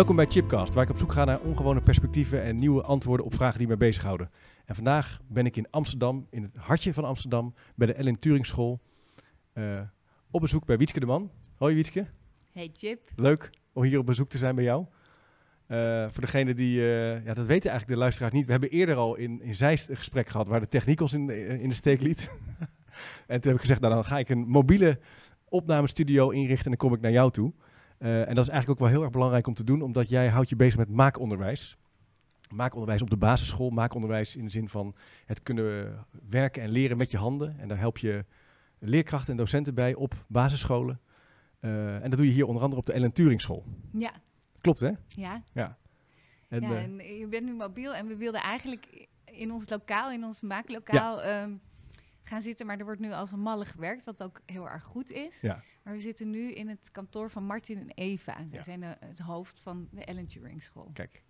Welkom bij Chipcast, waar ik op zoek ga naar ongewone perspectieven en nieuwe antwoorden op vragen die mij bezighouden. En vandaag ben ik in Amsterdam, in het hartje van Amsterdam, bij de Ellen Turing School. eh, op bezoek bij Wietske de Man. Hoi Wietske, Hey Chip. leuk om hier op bezoek te zijn bij jou. Eh, voor degene die, eh, ja dat weten eigenlijk de luisteraars niet. We hebben eerder al in, in Zeist een gesprek gehad waar de techniek ons in, de- in de steek liet. en toen heb ik gezegd, nou dan ga ik een mobiele opnamestudio inrichten en dan kom ik naar jou toe. Eh, en dat is eigenlijk ook wel heel erg belangrijk om te doen, omdat jij houdt je bezig met maakonderwijs. Maakonderwijs op de basisschool, maakonderwijs in de zin van het kunnen werken en leren met je handen. En daar help je leerkrachten en docenten bij op basisscholen. Eh, en dat doe je hier onder andere op de Ellen Turing School. Ja, Klopt hè? ja. En, ja eh, en je bent nu mobiel en we wilden eigenlijk in ons lokaal, in ons maaklokaal, ehm, gaan zitten. Maar er wordt nu als een malle gewerkt, wat ook heel erg goed is. Ja. Maar we zitten nu in het kantoor van Martin en Eva. Zij Ja. zijn de- het hoofd van de Ellen Turing School. Kijk,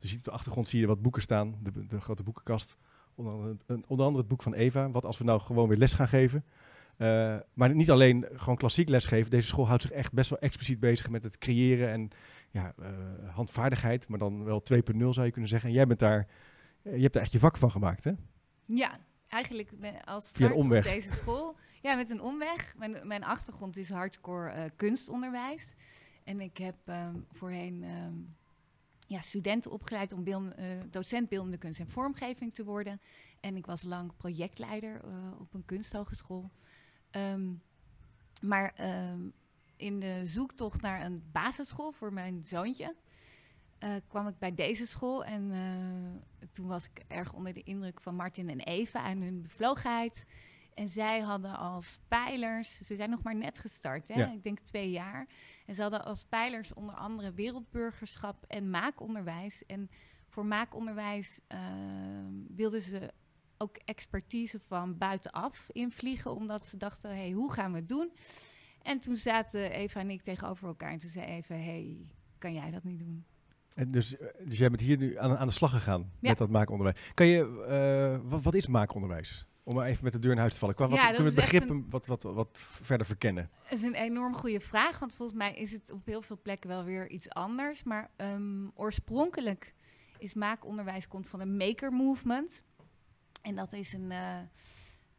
dus op de achtergrond zie je wat boeken staan, de, de grote boekenkast. Onder andere, onder andere het boek van Eva, wat als we nou gewoon weer les gaan geven. Eh, maar niet alleen gewoon klassiek lesgeven. Deze school houdt zich echt best wel expliciet bezig met het creëren en ja, eh, handvaardigheid, maar dan wel 2.0 zou je kunnen zeggen. En jij bent daar, eh, je hebt daar echt je vak van gemaakt, hè? Ja, eigenlijk ben- als Via start op omweg. deze school. Ja, met een omweg. Mijn, mijn achtergrond is hardcore eh, kunstonderwijs. En ik heb ehm, voorheen ehm, ja, studenten opgeleid om beeld, eh, docent beeldende kunst en vormgeving te worden. En ik was lang projectleider eh, op een kunsthogeschool. Ehm, maar in de zoektocht naar een basisschool voor mijn zoontje kwam ik bij deze school. En toen was ik erg onder de indruk van Martin en Eva en hun bevlogenheid. En zij hadden als pijlers, ze zijn nog maar net gestart, hè? Ja. ik denk twee jaar. En ze hadden als pijlers onder andere wereldburgerschap en maakonderwijs. En voor maakonderwijs eh, wilden ze ook expertise van buitenaf invliegen, omdat ze dachten, hey, hoe gaan we het doen? En toen zaten Eva en ik tegenover elkaar en toen zei Eva, hey, kan jij dat niet doen? En dus, eh, dus jij bent hier nu aan, aan de slag gegaan Ja. met dat maakonderwijs. Kan je, eh, wat, wat is maakonderwijs? Om maar even met de deur in huis te vallen. Qua, Ja, dat kunnen we het begrip wat, wat, wat verder verkennen? Het is een enorm goede vraag, want volgens mij is het op heel veel plekken wel weer iets anders. Maar ehm, oorspronkelijk is maakonderwijs komt van een maker movement. En dat is een, eh,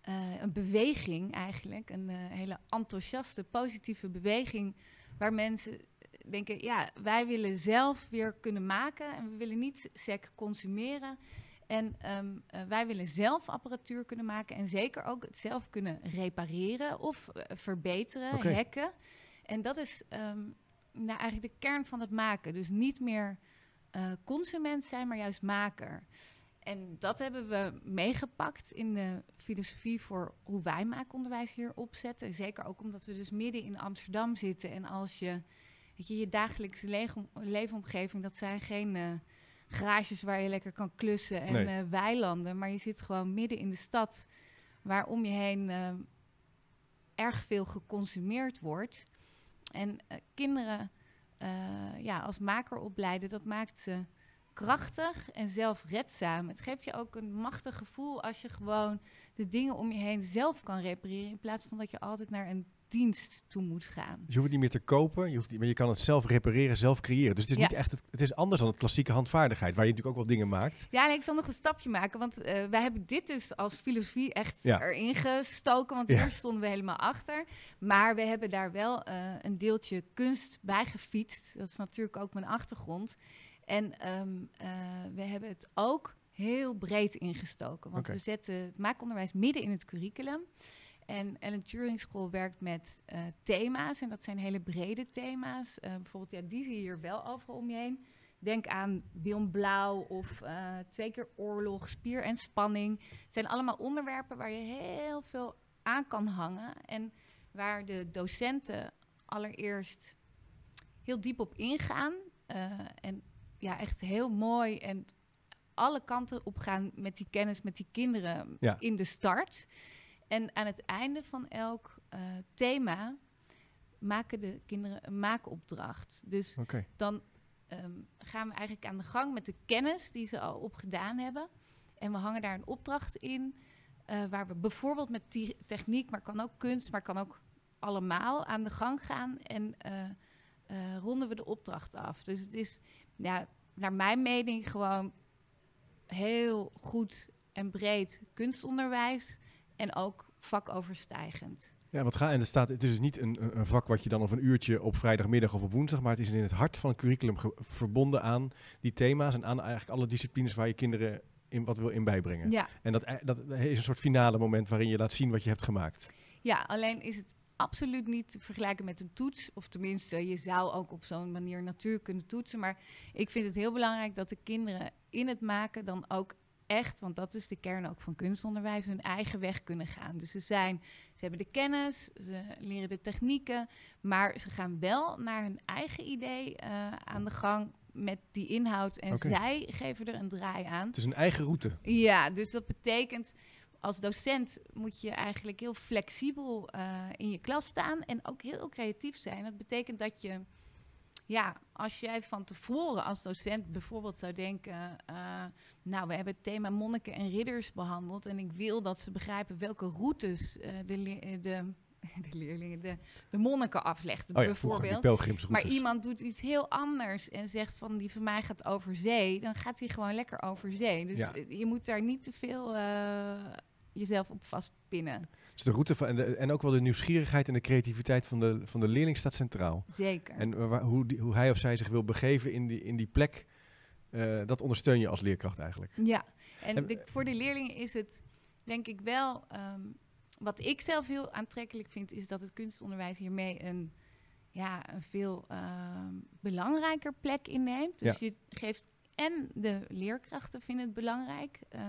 eh, een beweging eigenlijk, een eh, hele enthousiaste, positieve beweging, waar mensen denken, ja, wij willen zelf weer kunnen maken en we willen niet sec consumeren. En ehm, eh, wij willen zelf apparatuur kunnen maken en zeker ook het zelf kunnen repareren of eh, verbeteren, hacken. En dat is ehm, nou, eigenlijk de kern van het maken. Dus niet meer eh, consument zijn, maar juist maker. En dat hebben we meegepakt in de filosofie voor hoe wij maakonderwijs hier opzetten. Zeker ook omdat we dus midden in Amsterdam zitten. En als je, weet je, je dagelijkse leefomgeving, dat zijn geen garages waar je lekker kan klussen en Nee. eh, weilanden. Maar je zit gewoon midden in de stad, waar om je heen eh, erg veel geconsumeerd wordt. En eh, kinderen ja, als maker opleiden, dat maakt ze krachtig en zelfredzaam. Het geeft je ook een machtig gevoel als je gewoon de dingen om je heen zelf kan repareren. In plaats van dat je altijd naar een dienst toe moet gaan. Dus je hoeft het niet meer te kopen, je, hoeft niet, maar je kan het zelf repareren, zelf creëren. Dus het is Ja. niet echt, het, het is anders dan het klassieke handvaardigheid, waar je natuurlijk ook wel dingen maakt. Ja, en ik zal nog een stapje maken, want eh, wij hebben dit dus als filosofie echt Ja. erin gestoken, want hier stonden we helemaal achter. Maar we hebben daar wel eh, een deeltje kunst bij gefietst. Dat is natuurlijk ook mijn achtergrond. En ehm, eh, we hebben het ook heel breed ingestoken, want we zetten het maakonderwijs midden in het curriculum. En Ellen Turing School werkt met eh, thema's. En dat zijn hele brede thema's. Eh, bijvoorbeeld, ja, die zie je hier wel overal om je heen. Denk aan Wilm Blauw of eh, twee keer oorlog, spier en spanning. Het zijn allemaal onderwerpen waar je heel veel aan kan hangen. En waar de docenten allereerst heel diep op ingaan. en ja, echt heel mooi en alle kanten op gaan met die kennis, met die kinderen Ja. in de start. En aan het einde van elk eh, thema maken de kinderen een maakopdracht. Dus dan ehm, gaan we eigenlijk aan de gang met de kennis die ze al opgedaan hebben. En we hangen daar een opdracht in, eh, waar we bijvoorbeeld met techniek, maar kan ook kunst, maar kan ook allemaal aan de gang gaan. En eh, ronden we de opdracht af. Dus het is, ja, naar mijn mening, gewoon heel goed en breed kunstonderwijs. En ook vakoverstijgend. Ja, wat ga, en er staat, het is dus niet een, een vak wat je dan of een uurtje op vrijdagmiddag of op woensdag, maar het is in het hart van het curriculum verbonden aan die thema's en aan eigenlijk alle disciplines waar je kinderen in wat wil in bijbrengen. Ja, En dat, dat is een soort finale moment waarin je laat zien wat je hebt gemaakt. ja, alleen is het absoluut niet te vergelijken met een toets. Of tenminste, je zou ook op zo'n manier natuur kunnen toetsen. Maar ik vind het heel belangrijk dat de kinderen in het maken dan ook echt, want dat is de kern ook van kunstonderwijs, hun eigen weg kunnen gaan. Dus ze, zijn, ze hebben de kennis, ze leren de technieken, maar ze gaan wel naar hun eigen idee eh, aan de gang met die inhoud. En zij geven er een draai aan. Het is een eigen route. Ja, dus dat betekent als docent moet je eigenlijk heel flexibel eh, in je klas staan en ook heel creatief zijn. Dat betekent dat je, ja, als jij van tevoren als docent bijvoorbeeld zou denken, eh, nou, we hebben het thema monniken en ridders behandeld en ik wil dat ze begrijpen welke routes eh, de, eh, de, de leerlingen, de, de monniken aflegden, Oh ja, bijvoorbeeld. Maar iemand doet iets heel anders en zegt van die van mij gaat over zee, dan gaat hij gewoon lekker over zee. Dus Ja. je moet daar niet te veel jezelf op vastpinnen. Dus de route van, en, de- en ook wel de nieuwsgierigheid en de creativiteit van de, van de leerling staat centraal. Zeker. En waar- hoe, die- hoe hij of zij zich wil begeven in die, in die plek, eh, dat ondersteun je als leerkracht eigenlijk. Ja, en En- de- voor de leerlingen is het denk ik wel, ehm, wat ik zelf heel aantrekkelijk vind, is dat het kunstonderwijs hiermee een, ja, een veel ehm, belangrijker plek inneemt. Dus je geeft, en de leerkrachten vinden het belangrijk, eh,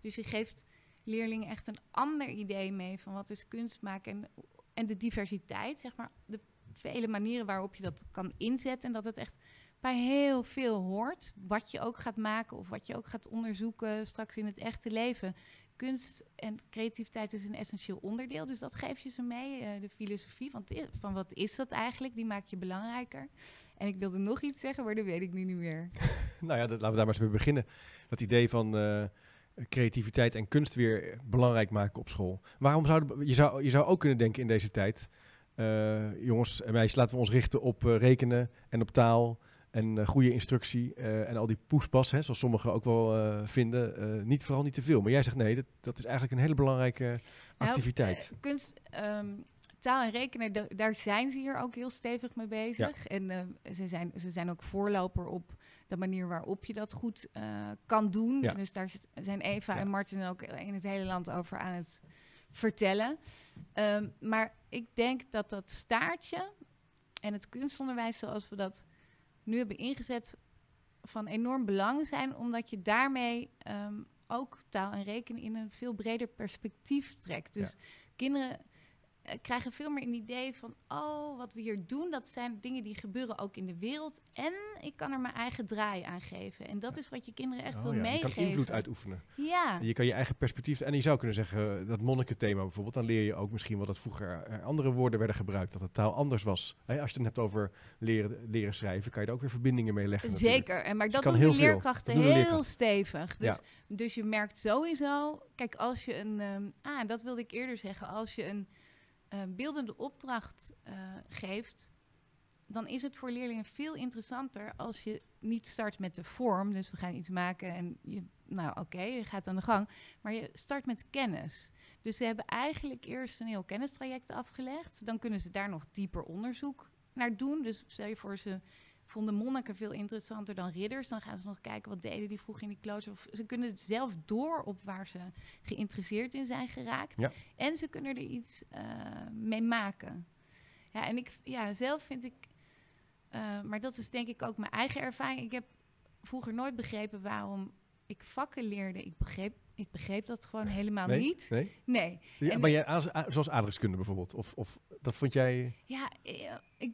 dus je geeft leerlingen echt een ander idee mee van wat is kunst maken en, en de diversiteit, zeg maar, de vele manieren waarop je dat kan inzetten en dat het echt bij heel veel hoort. Wat je ook gaat maken of wat je ook gaat onderzoeken straks in het echte leven. Kunst en creativiteit is een essentieel onderdeel. Dus dat geef je ze mee, eh, de filosofie. I- van wat is dat eigenlijk? Die maak je belangrijker. En ik wilde nog iets zeggen, maar dat weet ik nu niet meer. Nou ja, dat, laten we daar maar eens mee beginnen. Dat idee van eh, creativiteit en kunst weer belangrijk maken op school. Waarom zou je zou je zou ook kunnen denken in deze tijd, eh, jongens en meisjes, laten we ons richten op eh, rekenen en op taal en eh, goede instructie en al die poespas, hè, zoals sommigen ook wel vinden. niet vooral niet te veel. Maar jij zegt nee, dat, dat is eigenlijk een hele belangrijke Nou, activiteit. eh, kunst, ehm, taal en rekenen, da- daar zijn ze hier ook heel stevig mee bezig. En ze, zijn, ze zijn ook voorloper op de manier waarop je dat goed eh, kan doen. Ja. Dus daar zit- zijn Eva Ja. en Martin ook in het hele land over aan het vertellen. Ehm, maar ik denk dat dat staartje en het kunstonderwijs zoals we dat nu hebben ingezet van enorm belang zijn, omdat je daarmee ehm, ook taal en rekenen in een veel breder perspectief trekt. Dus kinderen krijgen veel meer een idee van, oh, wat we hier doen, dat zijn dingen die gebeuren ook in de wereld. En ik kan er mijn eigen draai aan geven. En dat is wat je kinderen echt Oh wil ja, je meegeven. kan invloed uitoefenen. Ja, Je kan je eigen perspectief... En je zou kunnen zeggen, eh, dat monnikenthema bijvoorbeeld... dan leer je ook misschien wel dat vroeger eh, andere woorden werden gebruikt. Dat de taal anders was. Als je het hebt over leren, leren schrijven... kan je er ook weer verbindingen mee leggen natuurlijk. zeker. En maar je dat kan doen de leerkrachten heel stevig. Dus, Ja. dus je merkt sowieso, kijk, als je een, ehm, ah, dat wilde ik eerder zeggen, als je een eh, beeldende opdracht eh, geeft, dan is het voor leerlingen veel interessanter als je niet start met de vorm. Dus we gaan iets maken en je, nou oké, je gaat aan de gang. Maar je start met kennis. Dus ze hebben eigenlijk eerst een heel kennistraject afgelegd. Dan kunnen ze daar nog dieper onderzoek naar doen. Dus stel je voor, ze vonden monniken veel interessanter dan ridders. Dan gaan ze nog kijken wat deden die vroeg in die klooster. Of ze kunnen zelf door op waar ze geïnteresseerd in zijn geraakt. Ja. En ze kunnen er iets eh, mee maken. Ja, en ik, ja, zelf vind ik, eh, maar dat is denk ik ook mijn eigen ervaring. Ik heb vroeger nooit begrepen waarom ik vakken leerde. Ik begreep, ik begreep dat gewoon helemaal nee? niet. Nee? Nee. Ja, maar jij, zoals aardrijkskunde bijvoorbeeld. Of, of dat vond jij... Ja, eh, ik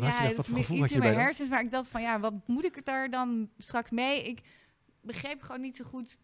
Wat ja, had je dat, gevoel iets in mijn hersens waar ik dacht van ja, wat moet ik er daar dan straks mee? Ik begreep gewoon niet zo goed.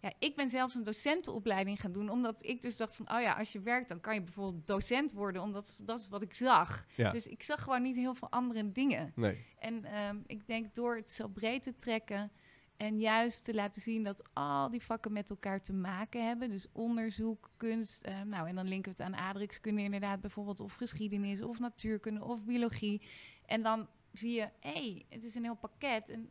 Ja, ik ben zelfs een docentenopleiding gaan doen, omdat ik dus dacht van, oh ja, als je werkt, dan kan je bijvoorbeeld docent worden, omdat dat is wat ik zag. Ja. Dus ik zag gewoon niet heel veel andere dingen. Nee. En ehm, ik denk door het zo breed te trekken En juist te laten zien dat al die vakken met elkaar te maken hebben. Dus onderzoek, kunst. eh, nou, en dan linken we het aan aardrijkskunde inderdaad bijvoorbeeld. Of geschiedenis, of natuurkunde, of biologie. En dan zie je, hé, hey, het is een heel pakket. En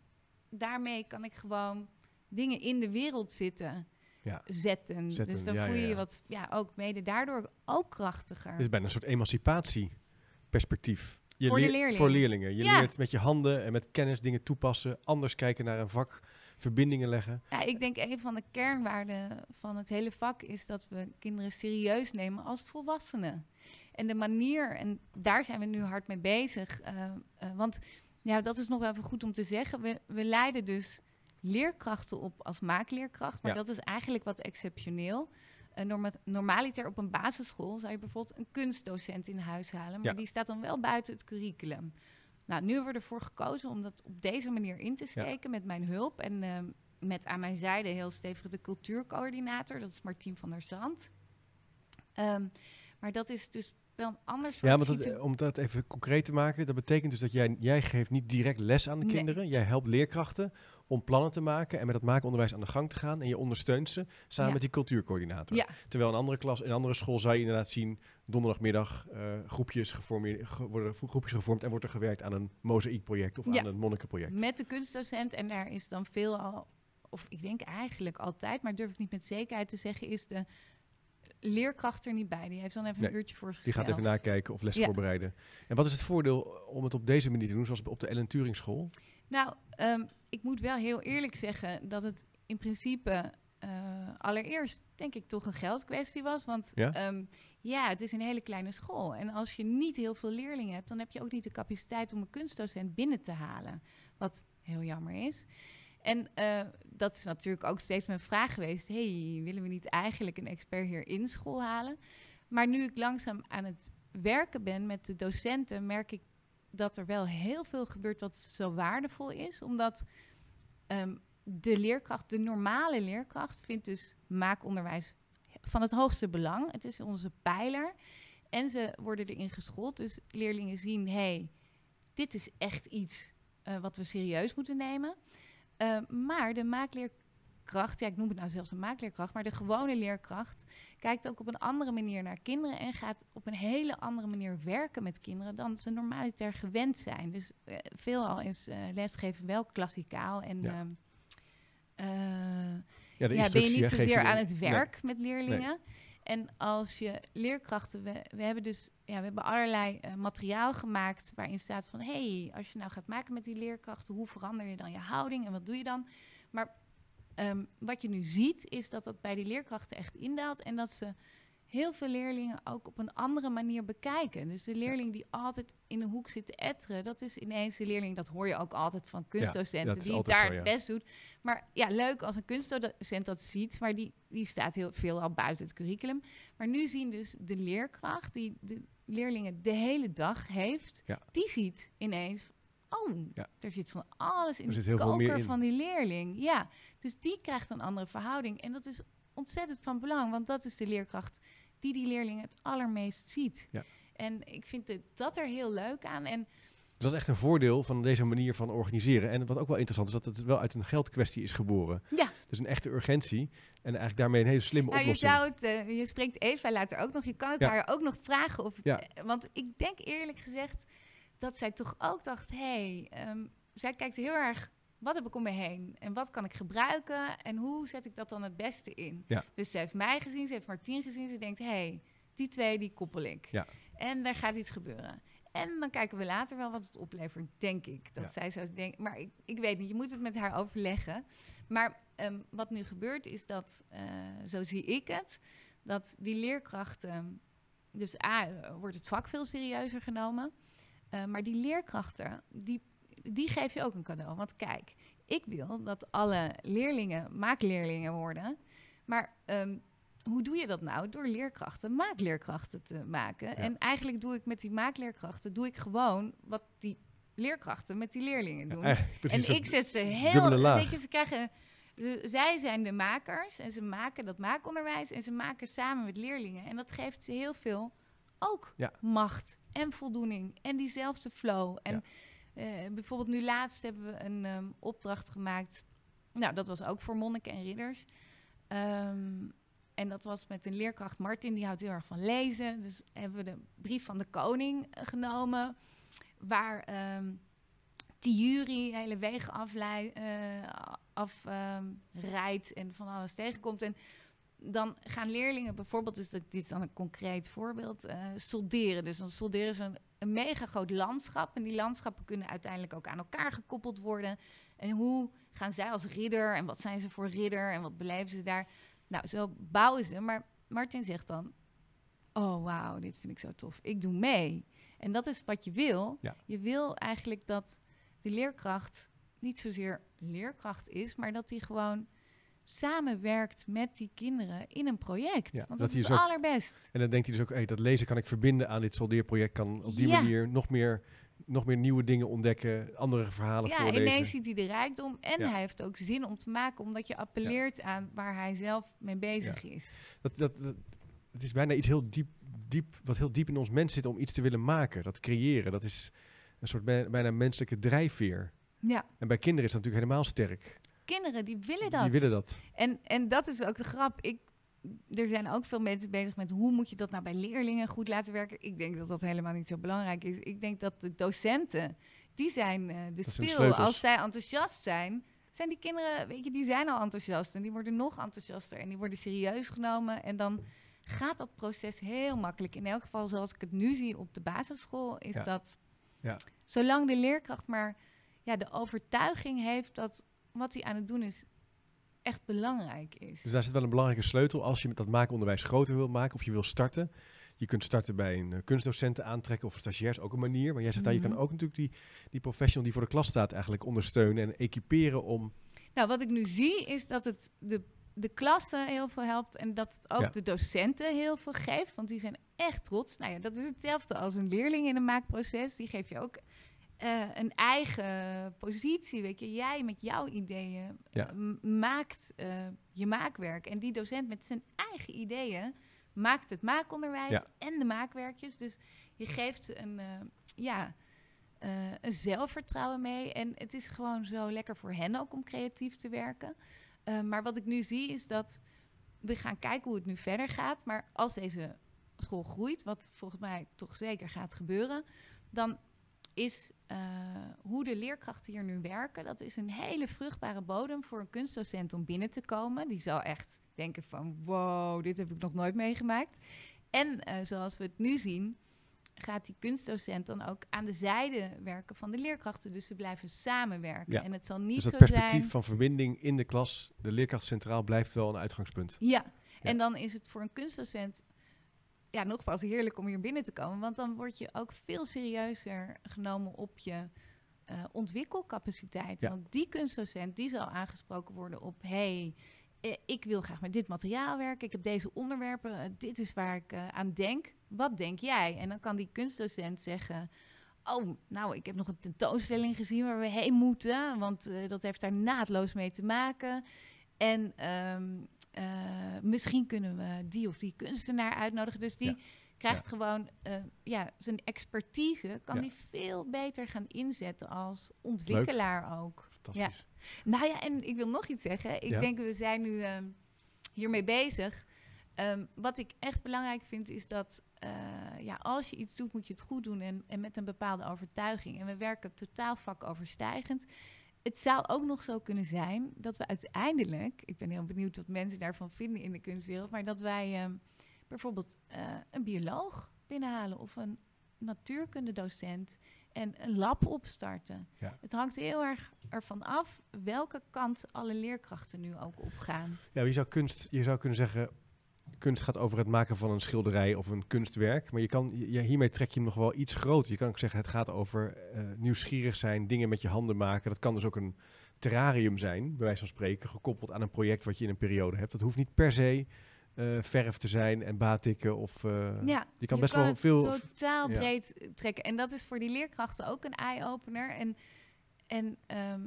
daarmee kan ik gewoon dingen in de wereld zitten. Ja. Zetten. Zetten, Dus dan ja, voel je ja, je wat, ja, ook mede daardoor ook krachtiger. Dit is bijna een soort emancipatieperspectief. Je Voor de leert- leerling. Voor leerlingen. Je leert met je handen en met kennis dingen toepassen. Anders kijken naar een vak. Verbindingen leggen. Ja, ik denk een van de kernwaarden van het hele vak is dat we kinderen serieus nemen als volwassenen. En de manier, en daar zijn we nu hard mee bezig. eh, eh, want ja, dat is nog wel even goed om te zeggen. We, we leiden dus leerkrachten op als maakleerkracht. Maar Ja. dat is eigenlijk wat exceptioneel. Uh, norma normaliter op een basisschool zou je bijvoorbeeld een kunstdocent in huis halen. Maar Ja. die staat dan wel buiten het curriculum. Nou, nu hebben we ervoor gekozen om dat op deze manier in te steken met mijn hulp. En ehm, met aan mijn zijde heel stevig de cultuurcoördinator. Dat is Martien van der Zand. Ehm, maar dat is dus wel een ander soort Ja, dat, situ- om dat even concreet te maken, dat betekent dus dat jij, jij geeft niet direct les aan de Nee. kinderen. Jij helpt leerkrachten om plannen te maken en met dat maakonderwijs aan de gang te gaan. En je ondersteunt ze samen Ja. met die cultuurcoördinator. Ja. Terwijl een andere klas, in een andere school zou je inderdaad zien, donderdagmiddag eh, groepjes, geformeerd, ge- worden groepjes gevormd en wordt er gewerkt aan een mozaïekproject of Ja. aan een monnikenproject. Met de kunstdocent. En daar is dan veel al, of ik denk eigenlijk altijd, maar durf ik niet met zekerheid te zeggen, is de leerkracht er niet bij. Die heeft dan even Nee, een uurtje voor Die gaat even nakijken of les Ja. voorbereiden. En wat is het voordeel om het op deze manier te doen, zoals op de Ellen Turing School? Nou, ehm, ik moet wel heel eerlijk zeggen dat het in principe eh, allereerst denk ik toch een geldkwestie was. Want Ja? ja? ja, het is een hele kleine school. En als je niet heel veel leerlingen hebt, dan heb je ook niet de capaciteit om een kunstdocent binnen te halen. Wat heel jammer is. En eh, dat is natuurlijk ook steeds mijn vraag geweest. hey, willen we niet eigenlijk een expert hier in school halen? Maar nu ik langzaam aan het werken ben met de docenten, merk ik dat er wel heel veel gebeurt wat zo waardevol is. Omdat ehm, de leerkracht, de normale leerkracht, vindt dus maakonderwijs van het hoogste belang. Het is onze pijler. En ze worden erin geschoold. Dus leerlingen zien, hey, dit is echt iets eh, wat we serieus moeten nemen. Eh, maar de maakleerkracht, ja, ik noem het nou zelfs een maakleerkracht, maar de gewone leerkracht kijkt ook op een andere manier naar kinderen en gaat op een hele andere manier werken met kinderen dan ze normaliter gewend zijn. Dus eh, veelal is eh, lesgeven wel klassikaal en Ja. ehm, eh, Ja, ben je niet zozeer aan het Nee. werk met leerlingen. En als je leerkrachten, we, we hebben dus ja, we hebben allerlei materiaal gemaakt waarin staat van hé, hey, als je nou gaat maken met die leerkrachten, hoe verander je dan je houding en wat doe je dan? Maar ehm, wat je nu ziet, is dat dat bij die leerkrachten echt indaalt en dat ze heel veel leerlingen ook op een andere manier bekijken. Dus de leerling die altijd in een hoek zit te etteren, dat is ineens de leerling, dat hoor je ook altijd van kunstdocenten, die daar zo, het best doet. Maar ja, leuk als een kunstdocent dat ziet, maar die, die staat heel veel al buiten het curriculum. Maar nu zien dus de leerkracht, die de leerlingen de hele dag heeft, Ja. die ziet ineens, oh, Ja. er zit van alles in Er de zit heel veel meer in. van die leerling. Ja, dus die krijgt een andere verhouding. En dat is ontzettend van belang, want dat is de leerkracht die die leerling het allermeest ziet. Ja. En ik vind het, dat er heel leuk aan. En Dus dat is echt een voordeel van deze manier van organiseren. En wat ook wel interessant is, dat het wel uit een geldkwestie is geboren. ja, Dus een echte urgentie. En eigenlijk daarmee een hele slimme nou, je oplossing. zou het, eh, je spreekt Eva later ook nog, je kan het Ja. haar ook nog vragen of het, Ja. eh, want ik denk eerlijk gezegd dat zij toch ook dacht, hé, hey, ehm, zij kijkt heel erg, wat heb ik om me heen en wat kan ik gebruiken en hoe zet ik dat dan het beste in? Ja. Dus ze heeft mij gezien, ze heeft Martien gezien, ze denkt, hé, hey, die twee die koppel ik. Ja. En er gaat iets gebeuren. En dan kijken we later wel wat het oplevert, denk ik. Dat Ja. zij zou denken. Maar ik, ik weet niet, je moet het met haar overleggen. Maar ehm, wat nu gebeurt is dat, eh, zo zie ik het, dat die leerkrachten. Dus A, wordt het vak veel serieuzer genomen. Eh, maar die leerkrachten, die, die geef je ook een cadeau. Want kijk, ik wil dat alle leerlingen maakleerlingen worden. Maar ehm, hoe doe je dat nou? Door leerkrachten maakleerkrachten te maken. En eigenlijk doe ik met die maakleerkrachten, doe ik gewoon wat die leerkrachten met die leerlingen doen. En ik zet ze heel... Weet je, ze krijgen... zij zijn de makers en ze maken dat maakonderwijs en ze maken samen met leerlingen. En dat geeft ze heel veel ook Ja. macht en voldoening en diezelfde flow. En Ja. eh, bijvoorbeeld nu laatst hebben we een ehm, opdracht gemaakt Nou, dat was ook voor monniken en ridders. Ehm, en dat was met een leerkracht Martin, die houdt heel erg van lezen. Dus hebben we de brief van de koning eh, genomen, waar ehm jury hele wegen afrijdt af, ehm, rijdt en van alles tegenkomt. En dan gaan leerlingen bijvoorbeeld, dus dat, dit is dan een concreet voorbeeld, eh, solderen. Dus dan solderen ze een, een mega groot landschap. En die landschappen kunnen uiteindelijk ook aan elkaar gekoppeld worden. En hoe gaan zij als ridder en wat zijn ze voor ridder en wat beleven ze daar? Nou, zo bouwen ze. Maar Martin zegt dan, oh wauw, dit vind ik zo tof. Ik doe mee. En dat is wat je wil. Ja. Je wil eigenlijk dat de leerkracht niet zozeer leerkracht is, maar dat hij gewoon samenwerkt met die kinderen in een project. Ja, Want dat is dus het ook- allerbest. En dan denkt hij dus ook, hey, dat lezen kan ik verbinden aan dit soldeerproject. Kan op die Ja. manier nog meer, nog meer nieuwe dingen ontdekken, andere verhalen Ja, voorlezen. ineens ziet hij de rijkdom en Ja. hij heeft ook zin om te maken, omdat je appelleert aan waar hij zelf mee bezig is. Dat, dat, dat, het is bijna iets heel diep, diep, wat heel diep in ons mens zit om iets te willen maken. Dat creëren, dat is een soort bij- bijna menselijke drijfveer. Ja, En bij kinderen is dat natuurlijk helemaal sterk. Kinderen die willen dat. Die willen dat. En, en dat is ook de grap. Ik, er zijn ook veel mensen bezig met hoe moet je dat nou bij leerlingen goed laten werken. Ik denk dat dat helemaal niet zo belangrijk is. Ik denk dat de docenten, die zijn eh, de speel. Als zij enthousiast zijn, zijn die kinderen, weet je, die zijn al enthousiast. En die worden nog enthousiaster en die worden serieus genomen. En dan gaat dat proces heel makkelijk. In elk geval zoals ik het nu zie op de basisschool, is Ja. dat Ja. zolang de leerkracht maar ja, de overtuiging heeft dat wat hij aan het doen is echt belangrijk is. Dus daar zit wel een belangrijke sleutel als je met dat maakonderwijs groter wil maken of je wil starten. Je kunt starten bij een eh, kunstdocenten aantrekken of een stagiair is ook een manier. Maar jij zegt daar, je Mhm. kan ook natuurlijk die, die professional die voor de klas staat eigenlijk ondersteunen en equiperen om... Nou, wat ik nu zie is dat het de, de klassen heel veel helpt en dat het ook Ja. de docenten heel veel geeft, want die zijn echt trots. Nou ja, dat is hetzelfde als een leerling in een maakproces. Die geef je ook eh, een eigen positie, weet je. Jij met jouw ideeën Ja. eh, maakt eh, je maakwerk en die docent met zijn eigen ideeën maakt het maakonderwijs Ja. en de maakwerkjes. Dus je geeft een, ja, een zelfvertrouwen mee. En het is gewoon zo lekker voor hen ook om creatief te werken. Maar wat ik nu zie is dat we gaan kijken hoe het nu verder gaat. Maar als deze school groeit, wat volgens mij toch zeker gaat gebeuren, dan is eh, hoe de leerkrachten hier nu werken, dat is een hele vruchtbare bodem voor een kunstdocent om binnen te komen. Die zal echt denken van, wow, dit heb ik nog nooit meegemaakt. En eh, zoals we het nu zien, gaat die kunstdocent dan ook aan de zijde werken van de leerkrachten. Dus ze blijven samenwerken. Ja. En het zal niet Dus dat zo perspectief zijn... van verbinding in de klas, de leerkracht centraal, blijft wel een uitgangspunt. Ja. en dan is het voor een kunstdocent ja, nogmaals heerlijk om hier binnen te komen. Want dan word je ook veel serieuzer genomen op je eh, ontwikkelcapaciteit. Ja. Want die kunstdocent die zal aangesproken worden op... hey, eh, ik wil graag met dit materiaal werken. Ik heb deze onderwerpen. eh, dit is waar ik aan denk. Wat denk jij? En dan kan die kunstdocent zeggen... Oh, nou, ik heb nog een tentoonstelling gezien waar we heen moeten. Want dat heeft daar naadloos mee te maken. En ehm, eh, misschien kunnen we die of die kunstenaar uitnodigen. Dus die Ja. krijgt gewoon eh, ja, zijn expertise, kan Ja. die veel beter gaan inzetten als ontwikkelaar ook. Fantastisch. Nou ja, en ik wil nog iets zeggen. Ik denk, we zijn nu ehm, hiermee bezig. Ehm, wat ik echt belangrijk vind, is dat eh, ja, als je iets doet, moet je het goed doen en, en met een bepaalde overtuiging. En we werken totaal vakoverstijgend. Het zou ook nog zo kunnen zijn dat we uiteindelijk, ik ben heel benieuwd wat mensen daarvan vinden in de kunstwereld, maar dat wij ehm, bijvoorbeeld eh, een bioloog binnenhalen of een natuurkundedocent en een lab opstarten. Ja. Het hangt heel erg ervan af welke kant alle leerkrachten nu ook opgaan. Ja, je zou, kunst, je zou kunnen zeggen, kunst gaat over het maken van een schilderij of een kunstwerk. Maar je kan, je, hiermee trek je hem nog wel iets groter. Je kan ook zeggen, het gaat over eh, nieuwsgierig zijn, dingen met je handen maken. Dat kan dus ook een terrarium zijn, bij wijze van spreken, gekoppeld aan een project wat je in een periode hebt. Dat hoeft niet per se eh, verf te zijn en batikken of... eh, ja, je kan best wel het veel- totaal breed trekken. En dat is voor die leerkrachten ook een eye-opener. En, en ehm,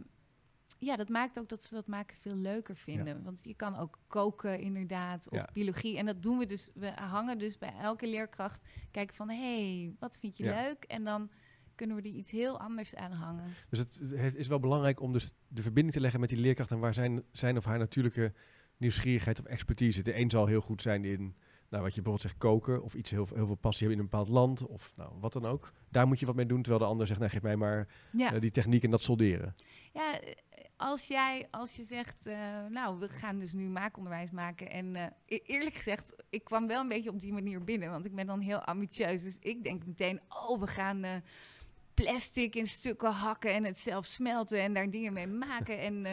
ja, dat maakt ook dat ze dat maken veel leuker vinden. Want je kan ook koken inderdaad, of Ja. biologie. En dat doen we dus. We hangen dus bij elke leerkracht. Kijken van, hé, hey, wat vind je Ja. leuk? En dan kunnen we er iets heel anders aan hangen. Dus het, is wel belangrijk om dus de verbinding te leggen met die leerkracht en waar zijn, zijn of haar natuurlijke nieuwsgierigheid of expertise zit. De een zal heel goed zijn in, nou, wat je bijvoorbeeld zegt, koken of iets heel, heel veel passie hebben in een bepaald land of nou, wat dan ook. Daar moet je wat mee doen, terwijl de ander zegt, nou, geef mij maar Ja, eh, die techniek en dat solderen. ja als jij, als je zegt, eh, nou, we gaan dus nu maakonderwijs maken. En eh, e- eerlijk gezegd, ik kwam wel een beetje op die manier binnen, want ik ben dan heel ambitieus. Dus ik denk meteen, oh, we gaan eh, plastic in stukken hakken en het zelf smelten en daar dingen mee maken. en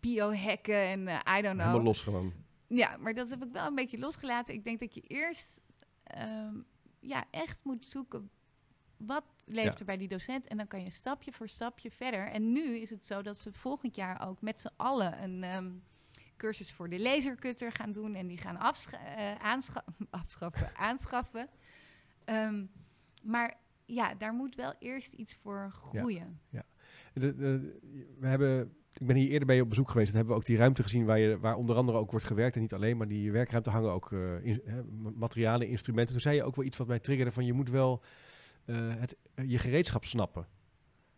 biohacken en I don't know. Helemaal los gewoon. Ja, maar dat heb ik wel een beetje losgelaten. Ik denk dat je eerst ehm, ja, echt moet zoeken wat leeft Ja. er bij die docent. En dan kan je stapje voor stapje verder. En nu is het zo dat ze volgend jaar ook met z'n allen een ehm, cursus voor de lasercutter gaan doen. En die gaan afscha- eh, aanscha- afschaffen, aanschaffen. Ehm, maar ja, daar moet wel eerst iets voor groeien. De, de, we hebben, ik ben hier eerder bij je op bezoek geweest. Dan hebben we ook die ruimte gezien waar, je, waar onder andere ook wordt gewerkt. En niet alleen, maar die werkruimte hangen ook eh, in, materialen, instrumenten. Toen zei je ook wel iets wat mij triggerde van je moet wel het, je gereedschap snappen.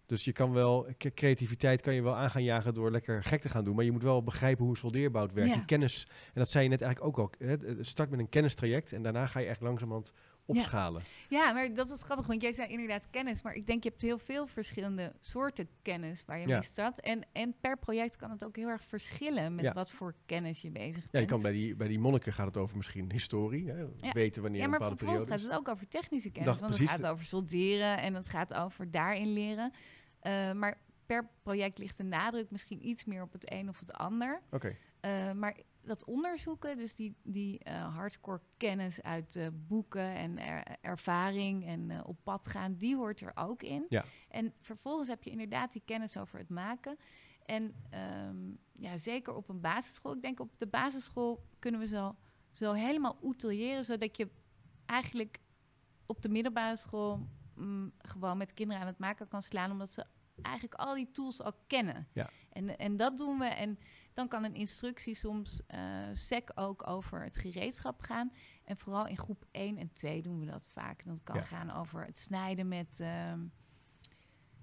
Dus je kan wel, creativiteit kan je wel aan gaan jagen door lekker gek te gaan doen. Maar je moet wel begrijpen hoe soldeerbout werkt. Ja. Die kennis, en dat zei je net eigenlijk ook al. Hè, het start met een kennistraject en daarna ga je echt langzamerhand opschalen. Ja, maar dat was grappig, want jij zei inderdaad kennis. Maar ik denk, je hebt heel veel verschillende soorten kennis waar je Ja. mee start. En, en per project kan het ook heel erg verschillen met Ja. wat voor kennis je bezig bent. Ja, je kan bij die, bij die monniken gaat het over misschien historie. Hè, Ja. Weten wanneer ja, een maar bepaalde vervolgens periode gaat het ook over technische kennis. Dacht want het gaat over solderen en het gaat over daarin leren. Eh, maar per project ligt de nadruk misschien iets meer op het een of het ander. Oké. Eh, maar dat onderzoeken, dus die, die eh, hardcore kennis uit eh, boeken en er- ervaring en eh, op pad gaan, die hoort er ook in. Ja. En vervolgens heb je inderdaad die kennis over het maken. En ehm, ja, zeker op een basisschool. Ik denk op de basisschool kunnen we zo, zo helemaal outilleren, zodat je eigenlijk op de middelbare school mm, gewoon met kinderen aan het maken kan slaan, omdat ze eigenlijk al die tools al kennen. Ja. En, en dat doen we. En dan kan een instructie soms eh sec ook over het gereedschap gaan. En vooral in groep 1 en 2 doen we dat vaak. Dat kan Ja. gaan over het snijden met, ehm,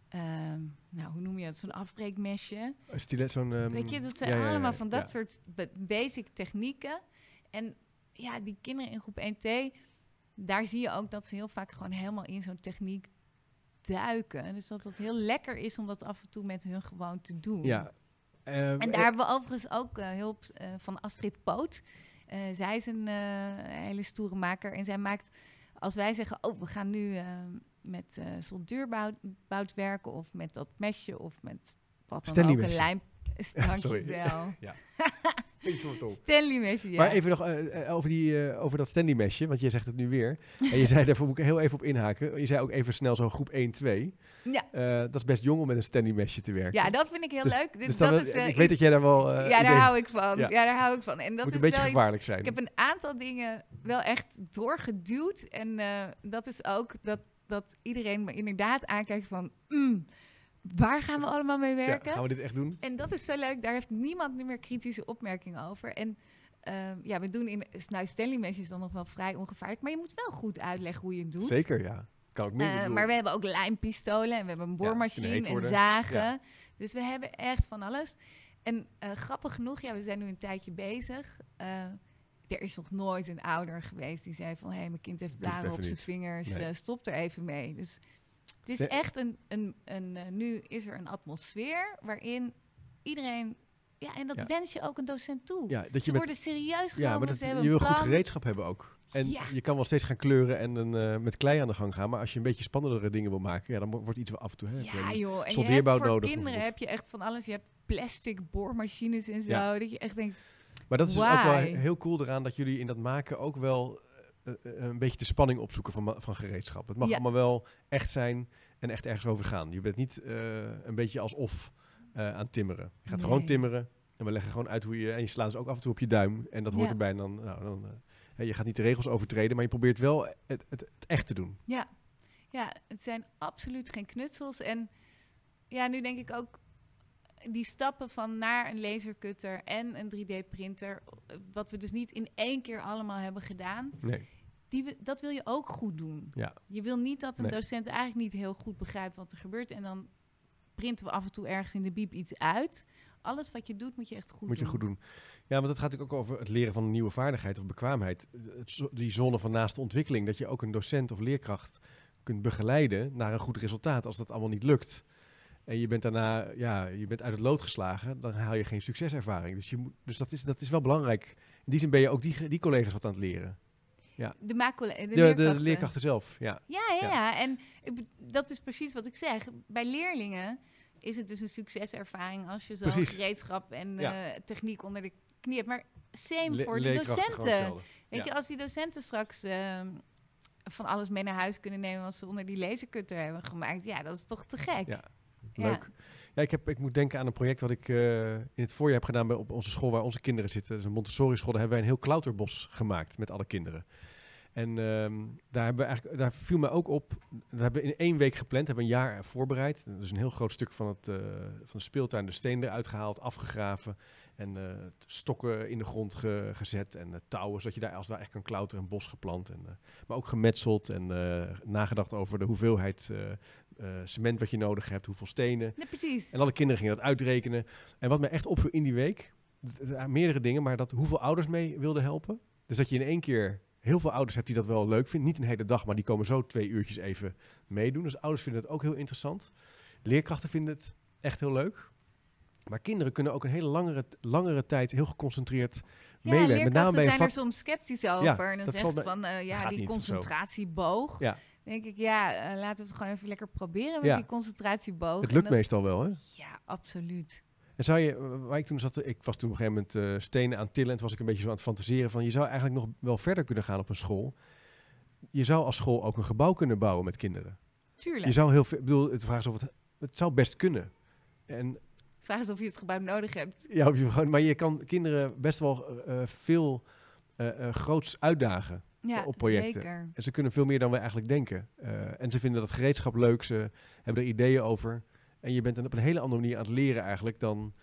ehm, nou hoe noem je het, zo'n afbreekmesje. Een stilet, zo'n... ehm, Weet je, dat zijn ja, allemaal ja, van dat soort ba- basic technieken. En ja, die kinderen in groep 1, 2, daar zie je ook dat ze heel vaak gewoon helemaal in zo'n techniek duiken. Dus dat het heel lekker is om dat af en toe met hun gewoon te doen. Ja. Ehm, En daar hebben we overigens ook eh, hulp eh, van Astrid Poot. Eh, zij is een eh, hele stoere maker. En zij maakt, als wij zeggen, oh, we gaan nu eh, met eh soldeurbout bout werken... of met dat mesje of met wat dan ook, een lijm... Ja, je wat op. Stanley mesje, ja. Maar even nog eh, eh, over, die, eh, over dat standy mesje, want je zegt het nu weer. en je zei, daarvoor moet ik heel even op inhaken. Je zei ook even snel zo'n groep 1-2. Ja. Dat is best jong om met een standy mesje te werken. ja, dat vind ik heel Dus- leuk. Dus, Dus dat is, ik weet dat iets- jij daar wel... ja, daar idee- hou ik van. Ja. Ja, daar hou ik van. En dat moet is een beetje wel iets- gevaarlijk zijn. Ik heb een aantal dingen wel echt doorgeduwd. En dat is ook dat, dat iedereen me inderdaad aankijkt van... "Mm, waar gaan we allemaal mee Ja, werken? gaan we dit echt doen? En dat is zo leuk. Daar heeft niemand nu meer kritische opmerkingen over. En ehm, ja, we doen in... Nou, Stanley Mesh is dan nog wel vrij ongevaarlijk. Maar je moet wel goed uitleggen hoe je het doet. Zeker, ja. Kan ook. Eh, maar we hebben ook lijmpistolen en we hebben een boormachine en zagen. Ja. Dus we hebben echt van alles. En eh, grappig genoeg, ja, we zijn nu een tijdje bezig. Eh, er is nog nooit een ouder geweest die zei van... hé, mijn kind heeft blaren op zijn vingers, Nee. stop er even mee. Dus het is echt een... een, een eh, nu is er een atmosfeer waarin iedereen... Ja, en dat Ja. wens je ook een docent toe. Ja, dat Ze je met, worden serieus genomen, ja, maar dat, ze je wil goed gereedschap hebben ook. En Ja. je kan wel steeds gaan kleuren en een, eh, met klei aan de gang gaan. Maar als je een beetje spannendere dingen wil maken, ja, dan wordt iets wel af en toe... Hè, Ja, joh. En je hebt voor nodig, kinderen heb je echt van alles. Je hebt plastic boormachines en zo. Ja. Dat je echt denkt, Maar dat is dus ook wel heel cool eraan dat jullie in dat maken ook wel een beetje de spanning opzoeken van, van gereedschap. Het mag Ja. allemaal wel echt zijn en echt ergens over gaan. Je bent niet eh, een beetje alsof eh aan timmeren. Je gaat gewoon timmeren en we leggen gewoon uit hoe je... En je slaat dus ook af en toe op je duim en dat hoort Ja. erbij. En dan, nou, dan, eh, je gaat niet de regels overtreden, maar je probeert wel het, het, het echt te doen. ja. Ja, het zijn absoluut geen knutsels. En ja, nu denk ik ook die stappen van naar een lasercutter en een 3D-printer, wat we dus niet in één keer allemaal hebben gedaan. Nee. Die, dat wil je ook goed doen. Ja. Je wil niet dat een Nee. docent eigenlijk niet heel goed begrijpt wat er gebeurt. En dan printen we af en toe ergens in de biep iets uit. Alles wat je doet, moet je echt goed Moet je doen. goed doen. Ja, want het gaat natuurlijk ook over het leren van een nieuwe vaardigheid of bekwaamheid. Die zone van naaste ontwikkeling, dat je ook een docent of leerkracht kunt begeleiden naar een goed resultaat. Als dat allemaal niet lukt en je bent daarna, ja, je bent uit het lood geslagen, dan haal je geen succeservaring. Dus, je moet, dus dat, is, dat is wel belangrijk. In die zin ben je ook die, die collega's wat aan het leren. De, maakcolle- de, De, de, leerkrachten. zelf, ja. Ja, ja, Ja. ja. En ik dat is precies wat ik zeg. Bij leerlingen is het dus een succeservaring als je zo'n gereedschap en Ja. eh, techniek onder de knie hebt. Maar same Le- voor de docenten. Weet Ja. je, als die docenten straks ehm, van alles mee naar huis kunnen nemen wat ze onder die lasercutter hebben gemaakt, ja, dat is toch te gek. Ja. Ja. Leuk. Ja, ik, heb, ik moet denken aan een project wat ik eh, in het voorjaar heb gedaan bij, op onze school waar onze kinderen zitten. Dat is een Montessori-school. Daar hebben wij een heel klauterbos gemaakt met alle kinderen. En ehm, daar, hebben we eigenlijk, daar viel mij ook op, we hebben in één week gepland, hebben we een jaar voorbereid. Dus een heel groot stuk van, het, eh, van de speeltuin, de steen eruit gehaald, afgegraven. En eh, stokken in de grond ge- gezet en eh, touwen, zodat je daar als daar echt kan klauteren, een bos geplant. En, maar ook gemetseld en nagedacht over de hoeveelheid cement wat je nodig hebt, hoeveel stenen. Precies. En alle kinderen gingen dat uitrekenen. En wat mij echt opviel in die week, meerdere dingen, maar dat hoeveel ouders mee wilden helpen. Dus dat je in één keer heel veel ouders hebt die dat wel leuk vinden. Niet een hele dag, maar die komen zo twee uurtjes even meedoen. Dus ouders vinden het ook heel interessant. Leerkrachten vinden het echt heel leuk. Maar kinderen kunnen ook een hele langere, langere tijd heel geconcentreerd ja, meewerken. Met name bij zijn er soms sceptisch over. en dan valt ze van, eh, ja, die concentratieboog. Ja. Denk ik, ja, eh, laten we het gewoon even lekker proberen met Ja. die concentratieboog. Het lukt dat- meestal wel, hè? Ja, absoluut. En zou je, waar ik toen zat, ik was toen op een gegeven moment eh, stenen aan tillen. En toen was ik een beetje zo aan het fantaseren van, je zou eigenlijk nog wel verder kunnen gaan op een school. Je zou als school ook een gebouw kunnen bouwen met kinderen. Tuurlijk. Je zou heel veel, ik bedoel, het vraag is of het, het zou best kunnen. En Vraag is of je het gebouw nodig hebt. ja, maar je kan kinderen best wel eh, eh, veel eh, groots uitdagen. Ja, Op projecten. zeker. En ze kunnen veel meer dan wij eigenlijk denken. En ze vinden dat gereedschap leuk, ze hebben er ideeën over. En je bent dan op een hele andere manier aan het leren eigenlijk dan,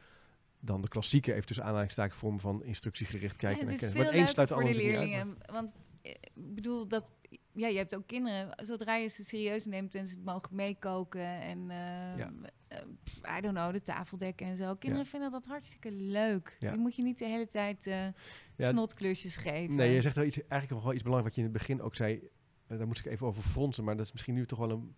dan de klassieke, even tussen aanhalingstekens, vorm van instructiegericht kijken. Ja, het is veel één leuker sluit voor de leerlingen. Want eh, ik bedoel, dat, ja, je hebt ook kinderen, zodra je ze serieus neemt en ze mogen meekoken en eh, Ja. eh, I don't know, de tafeldekken en zo. Kinderen vinden dat hartstikke leuk. Ja. Die moet je niet de hele tijd eh Ja, snotklusjes geven. Nee, je zegt wel iets, eigenlijk wel iets belangrijks wat je in het begin ook zei. Eh, daar moest ik even over fronsen, maar dat is misschien nu toch wel een...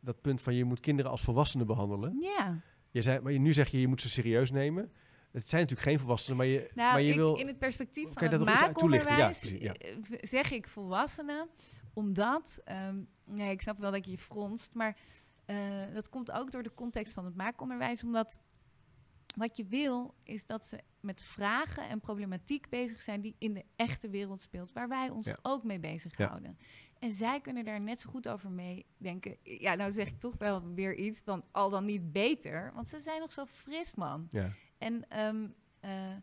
Dat punt van je moet kinderen als volwassenen behandelen. Ja, Je zei, maar je- nu zeg je, je moet ze serieus nemen. Het zijn natuurlijk geen volwassenen, maar je, nou, maar je ik, wil... in het perspectief van het toelichten? Ja, maakonderwijs precies, eh, zeg ik volwassenen, omdat, ehm, nee, ik snap wel dat je je fronst, maar eh, dat komt ook door de context van het maakonderwijs, omdat wat je wil is dat ze met vragen en problematiek bezig zijn die in de echte wereld speelt, waar wij ons Ja. ook mee bezighouden. En zij kunnen daar net zo goed over meedenken. Ja, nou zeg ik toch wel weer iets van al dan niet beter, want ze zijn nog zo fris, man. Ja. En ehm, eh,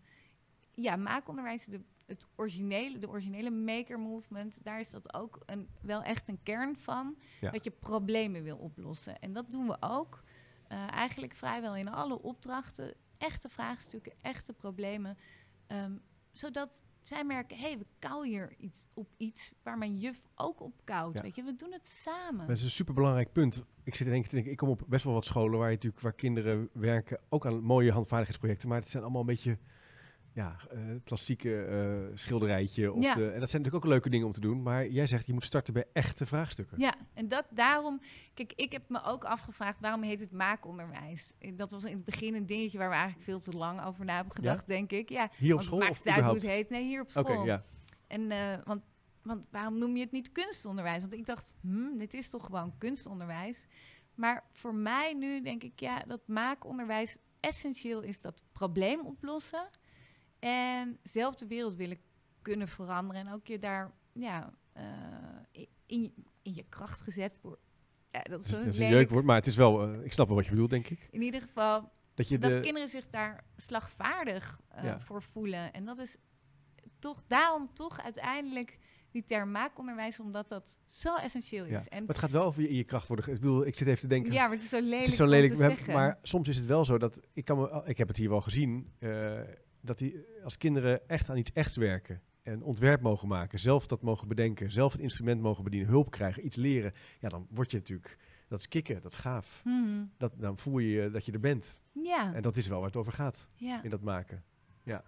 ja, maakonderwijs, de, het originele, de originele maker movement, daar is dat ook een, wel echt een kern van. Ja. Dat je problemen wil oplossen. En dat doen we ook eh, eigenlijk vrijwel in alle opdrachten. Echte vraagstukken, echte problemen. Ehm, zodat zij merken, hé, hey, we kauwen hier iets op iets waar mijn juf ook op koudt. Ja. Weet je, we doen het samen. Dat is een superbelangrijk punt. Ik zit in één keer te denken, ik kom op best wel wat scholen waar je natuurlijk waar kinderen werken, ook aan mooie handvaardigheidsprojecten, maar het zijn allemaal een beetje ja, eh, klassieke eh, schilderijtje. Of Ja. de, en dat zijn natuurlijk ook leuke dingen om te doen, maar jij zegt je moet starten bij echte vraagstukken. Ja, en dat daarom. Kijk, ik heb me ook afgevraagd waarom heet het maakonderwijs. Eh, Dat was in het begin een dingetje waar we eigenlijk veel te lang over na hebben gedacht, denk ik. Ja, Hier op school maakt het uit hoe het heet. Nee, hier op Oké, school. ja. En want, want waarom noem je het niet kunstonderwijs? Want ik dacht, hm, dit is toch gewoon kunstonderwijs. Maar voor mij nu denk ik, ja, dat maakonderwijs essentieel is dat probleem oplossen en zelf de wereld willen kunnen veranderen en ook je daar, ja, eh, in, in je kracht gezet wordt. Ja, dat is dat is een jeukwoord, maar het is wel, eh, ik snap wel wat je bedoelt, denk ik. In ieder geval Dat je dat de, kinderen zich daar slagvaardig eh, Ja. voor voelen. En dat is toch daarom toch uiteindelijk die term maakonderwijs, omdat dat zo essentieel ja. is. En Maar het gaat wel over je, in je kracht worden. ge- Ik bedoel, ik zit even te denken, ja, maar het is zo lelijk, het is zo om lelijk, te hebben- maar soms is het wel zo dat, ik, kan me, ik heb het hier wel gezien, eh, dat die, als kinderen echt aan iets echts werken, een ontwerp mogen maken, zelf dat mogen bedenken, zelf het instrument mogen bedienen, hulp krijgen, iets leren, ja, dan word je natuurlijk, dat is kicken, dat is gaaf. Mhm. Dat, dan voel je dat je er bent. Ja, En dat is wel waar het over gaat, ja. in dat maken. Ja.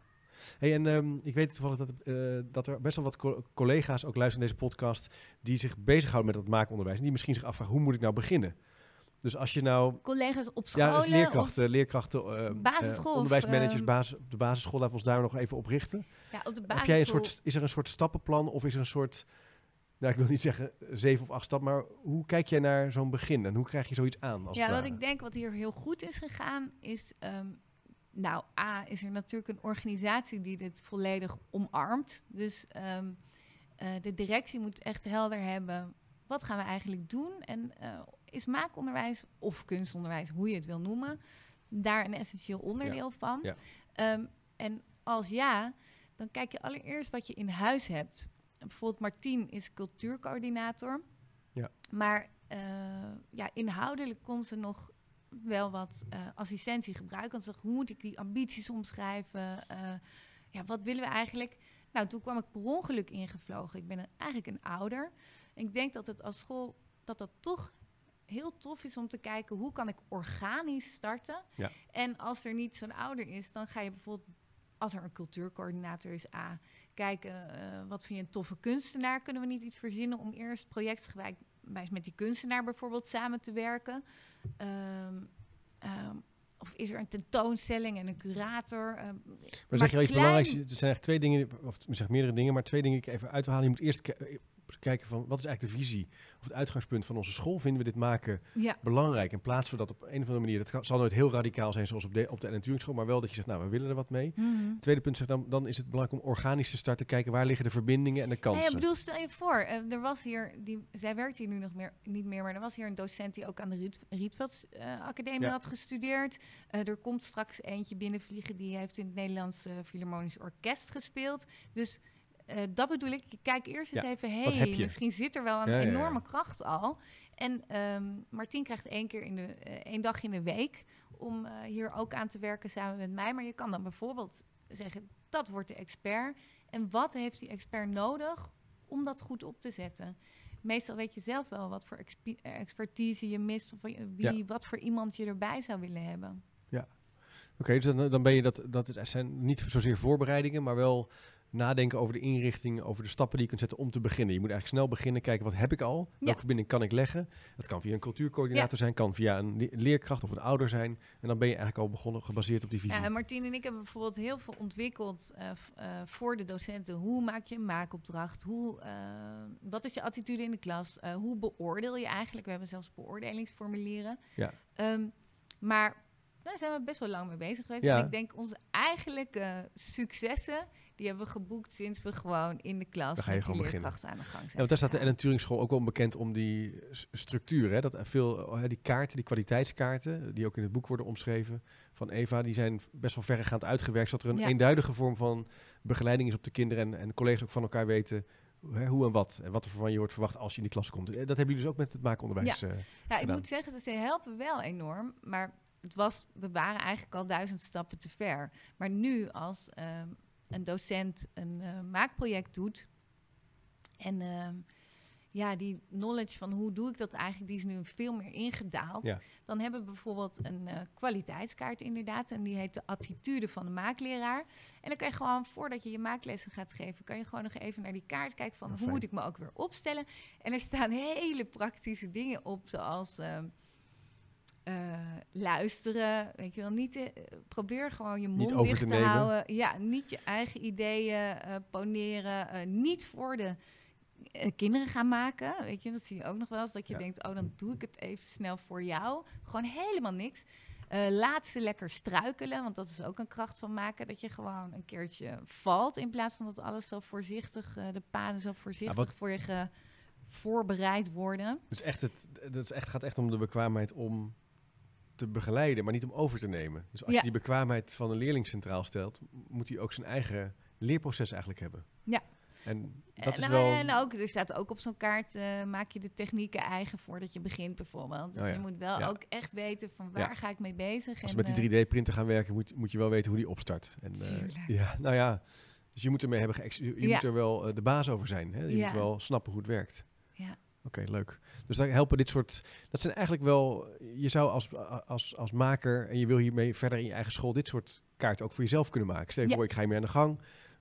Hey, en ehm, ik weet toevallig dat, eh, dat er best wel wat co- collega's ook luisteren naar deze podcast, die zich bezighouden met dat maakonderwijs. En die misschien zich afvragen, hoe moet ik nou beginnen? Dus als je nou Collega's op scholen. ja, dus leerkrachten, leerkrachten, eh, Basisschool eh, onderwijsmanagers, ehm, basis, op de basisschool, laten we ons daar nog even op richten. ja, op de Heb basisschool. jij een soort, is er een soort stappenplan of is er een soort, nou ik wil niet zeggen zeven of acht stappen, maar hoe kijk jij naar zo'n begin en hoe krijg je zoiets aan? Als ja, wat ik denk wat hier heel goed is gegaan is... ehm, nou, A, is er natuurlijk een organisatie die dit volledig omarmt. Dus ehm, eh, de directie moet echt helder hebben... wat gaan we eigenlijk doen? En eh, is maakonderwijs of kunstonderwijs, hoe je het wil noemen... daar een essentieel onderdeel van? ja. Ehm, en als ja, dan kijk je allereerst wat je in huis hebt. Bijvoorbeeld Martien is cultuurcoördinator. Ja. Maar eh, ja, inhoudelijk kon ze nog wel wat eh, assistentie gebruiken. Want hoe moet ik die ambities omschrijven? Eh, ja, wat willen we eigenlijk? Nou, toen kwam ik per ongeluk ingevlogen. Ik ben een- eigenlijk een ouder. Ik denk dat het als school, dat dat toch heel tof is om te kijken... hoe kan ik organisch starten? Ja. En als er niet zo'n ouder is, dan ga je bijvoorbeeld... als er een cultuurcoördinator is, A... kijken, eh, wat vind je een toffe kunstenaar? Kunnen we niet iets verzinnen om eerst projectgewijs met die kunstenaar bijvoorbeeld samen te werken? Ehm, ehm, of is er een tentoonstelling en een curator? Ehm, Maar zeg je wel iets belangrijks? Er zijn eigenlijk twee dingen, of zeg meerdere dingen, maar twee dingen die ik even uit wil halen. Je moet eerst kijken van wat is eigenlijk de visie of het uitgangspunt van onze school. Vinden we dit maken ja, belangrijk en plaatsen we dat op een of andere manier? Dat kan, zal nooit heel radicaal zijn zoals op de, op de natuurschool, maar wel dat je zegt, nou we willen er wat mee. Mhm. Tweede punt zegt dan, dan is het belangrijk om organisch te starten, kijken waar liggen de verbindingen en de Nee, kansen. ik bedoel, stel je voor, eh, er was hier, die, zij werkt hier nu nog meer, niet meer, maar er was hier een docent die ook aan de Riet, Rietvelds eh, Academie Ja. had gestudeerd. Eh, er komt straks eentje binnenvliegen, die heeft in het Nederlands eh, Philharmonisch Orkest gespeeld. Dus eh, dat bedoel ik, ik kijk eerst eens Ja, even, hey, misschien zit er wel een Ja, ja, ja. enorme kracht al. En ehm Martien krijgt één keer in de, eh, één dag in de week om eh, hier ook aan te werken samen met mij. Maar je kan dan bijvoorbeeld zeggen, dat wordt de expert. En wat heeft die expert nodig om dat goed op te zetten? Meestal weet je zelf wel wat voor expe- expertise je mist of wie, Ja. wat voor iemand je erbij zou willen hebben. Oké, dus dan, dan ben je dat, dat het zijn niet zozeer voorbereidingen, maar wel nadenken over de inrichting, over de stappen die je kunt zetten om te beginnen. Je moet eigenlijk snel beginnen, kijken wat heb ik al, welke Ja. verbinding kan ik leggen. Dat kan via een cultuurcoördinator zijn, kan via een le- leerkracht of een ouder zijn. En dan ben je eigenlijk al begonnen, gebaseerd op die visie. Ja, en Martien en ik hebben bijvoorbeeld heel veel ontwikkeld eh, eh, voor de docenten. Hoe maak je een maakopdracht? Hoe, eh, wat is je attitude in de klas? Hoe beoordeel je eigenlijk? We hebben zelfs beoordelingsformulieren. Ja. Ehm, maar daar zijn we best wel lang mee bezig geweest. Ja. En ik denk onze eigenlijke successen, die hebben we geboekt sinds we gewoon in de klas Dan ga je met die gewoon beginnen. aan de gang zijn. Ja, want daar staat de. Ellen Turing School ook wel bekend om die structuur. Hè? Dat veel, eh, die kaarten, die kwaliteitskaarten, die ook in het boek worden omschreven van Eva, die zijn best wel verregaand uitgewerkt, zodat er een Ja. eenduidige vorm van begeleiding is op de kinderen en, en de collega's ook van elkaar weten hè, hoe en wat. En wat er van je wordt verwacht als je in die klas komt. Eh, Dat hebben jullie dus ook met het maakonderwijs. eh, Ja, ik moet zeggen, dat ze helpen wel enorm. Maar het was, we waren eigenlijk al duizend stappen te ver. Maar nu, als ehm, een docent een eh, maakproject doet... en ehm, ja, die knowledge van hoe doe ik dat eigenlijk... die is nu veel meer ingedaald. Ja. Dan hebben we bijvoorbeeld een eh, kwaliteitskaart inderdaad... en die heet de attitude van de maakleraar. En dan kan je gewoon, voordat je je maaklessen gaat geven... kan je gewoon nog even naar die kaart kijken van... Ja, hoe moet ik me ook weer opstellen... En er staan hele praktische dingen op, zoals ehm, eh, luisteren. Weet je wel, niet eh, probeer gewoon je mond dicht te houden. Ja, niet je eigen ideeën eh, poneren. eh, niet voor de eh, kinderen gaan maken. Weet je, dat zie je ook nog wel eens. Dat je Ja. denkt, oh, dan doe ik het even snel voor jou. Gewoon helemaal niks. Eh, laat ze lekker struikelen, want dat is ook een kracht van maken. Dat je gewoon een keertje valt, in plaats van dat alles zo voorzichtig, eh, de paden zo voorzichtig wat- voor je voorbereid worden. Dus echt het, dat is echt, gaat echt om de bekwaamheid om te begeleiden, maar niet om over te nemen. Dus als Ja. je die bekwaamheid van een leerling centraal stelt, moet hij ook zijn eigen leerproces eigenlijk hebben. Ja. En dat is en, wel... en ook, er staat ook op zo'n kaart, eh, maak je de technieken eigen voordat je begint bijvoorbeeld. Dus Oh ja. je moet wel Ja. ook echt weten van waar Ja. ga ik mee bezig. Als we met eh, die 3D-printer gaan werken, moet, moet je wel weten hoe die opstart. En, eh, ja, nou ja, Dus je moet ermee hebben je moet er wel eh, de baas over zijn. Hè? Je Ja. moet wel snappen hoe het werkt. Ja. Oké, leuk. Dus daar helpen dit soort. Dat zijn eigenlijk wel. Je zou als, als, als maker en je wil hiermee verder in je eigen school dit soort kaarten ook voor jezelf kunnen maken. Stel je Ja. voor, ik ga hiermee aan de gang.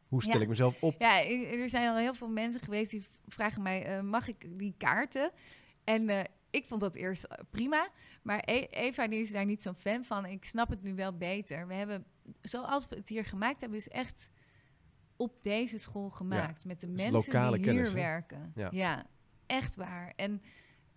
Hoe stel Ja. ik mezelf op? Ja, er zijn al heel veel mensen geweest die vragen mij, eh, mag ik die kaarten? En eh, ik vond dat eerst prima, maar E- Eva die is daar niet zo'n fan van. Ik snap het nu wel beter. We hebben, zoals we het hier gemaakt hebben, is echt op deze school gemaakt. Met de Dus mensen die kennis, hier hè? werken. Ja. Ja. echt waar. En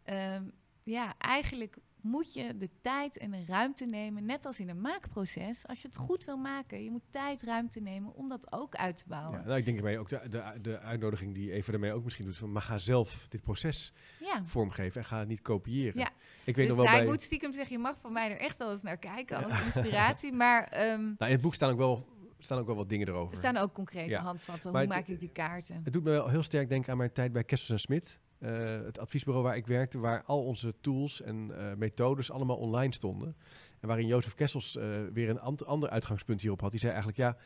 ehm, ja, eigenlijk moet je de tijd en de ruimte nemen, net als in een maakproces. Als je het goed wil maken, je moet tijd, ruimte nemen om dat ook uit te bouwen. Ja, nou, ik denk ermee ook de, de, de uitnodiging die Eva daarmee ook misschien doet. Van, maar ga zelf dit proces Ja. vormgeven en ga het niet kopiëren. Ja. Ik weet Dus nog wel nou, bij. ik moet stiekem zeggen, je mag van mij er echt wel eens naar kijken als inspiratie. Maar ehm, Nou, in het boek staan ook wel, staan ook wel wat dingen erover. er staan ook concrete handvatten. Hoe maak ik die kaarten? Het doet me wel heel sterk denken aan mijn tijd bij Kessels en Smit. Eh, het adviesbureau waar ik werkte, waar al onze tools en eh, methodes allemaal online stonden. En waarin Jozef Kessels eh, weer een ander uitgangspunt hierop had. Die zei eigenlijk, ja,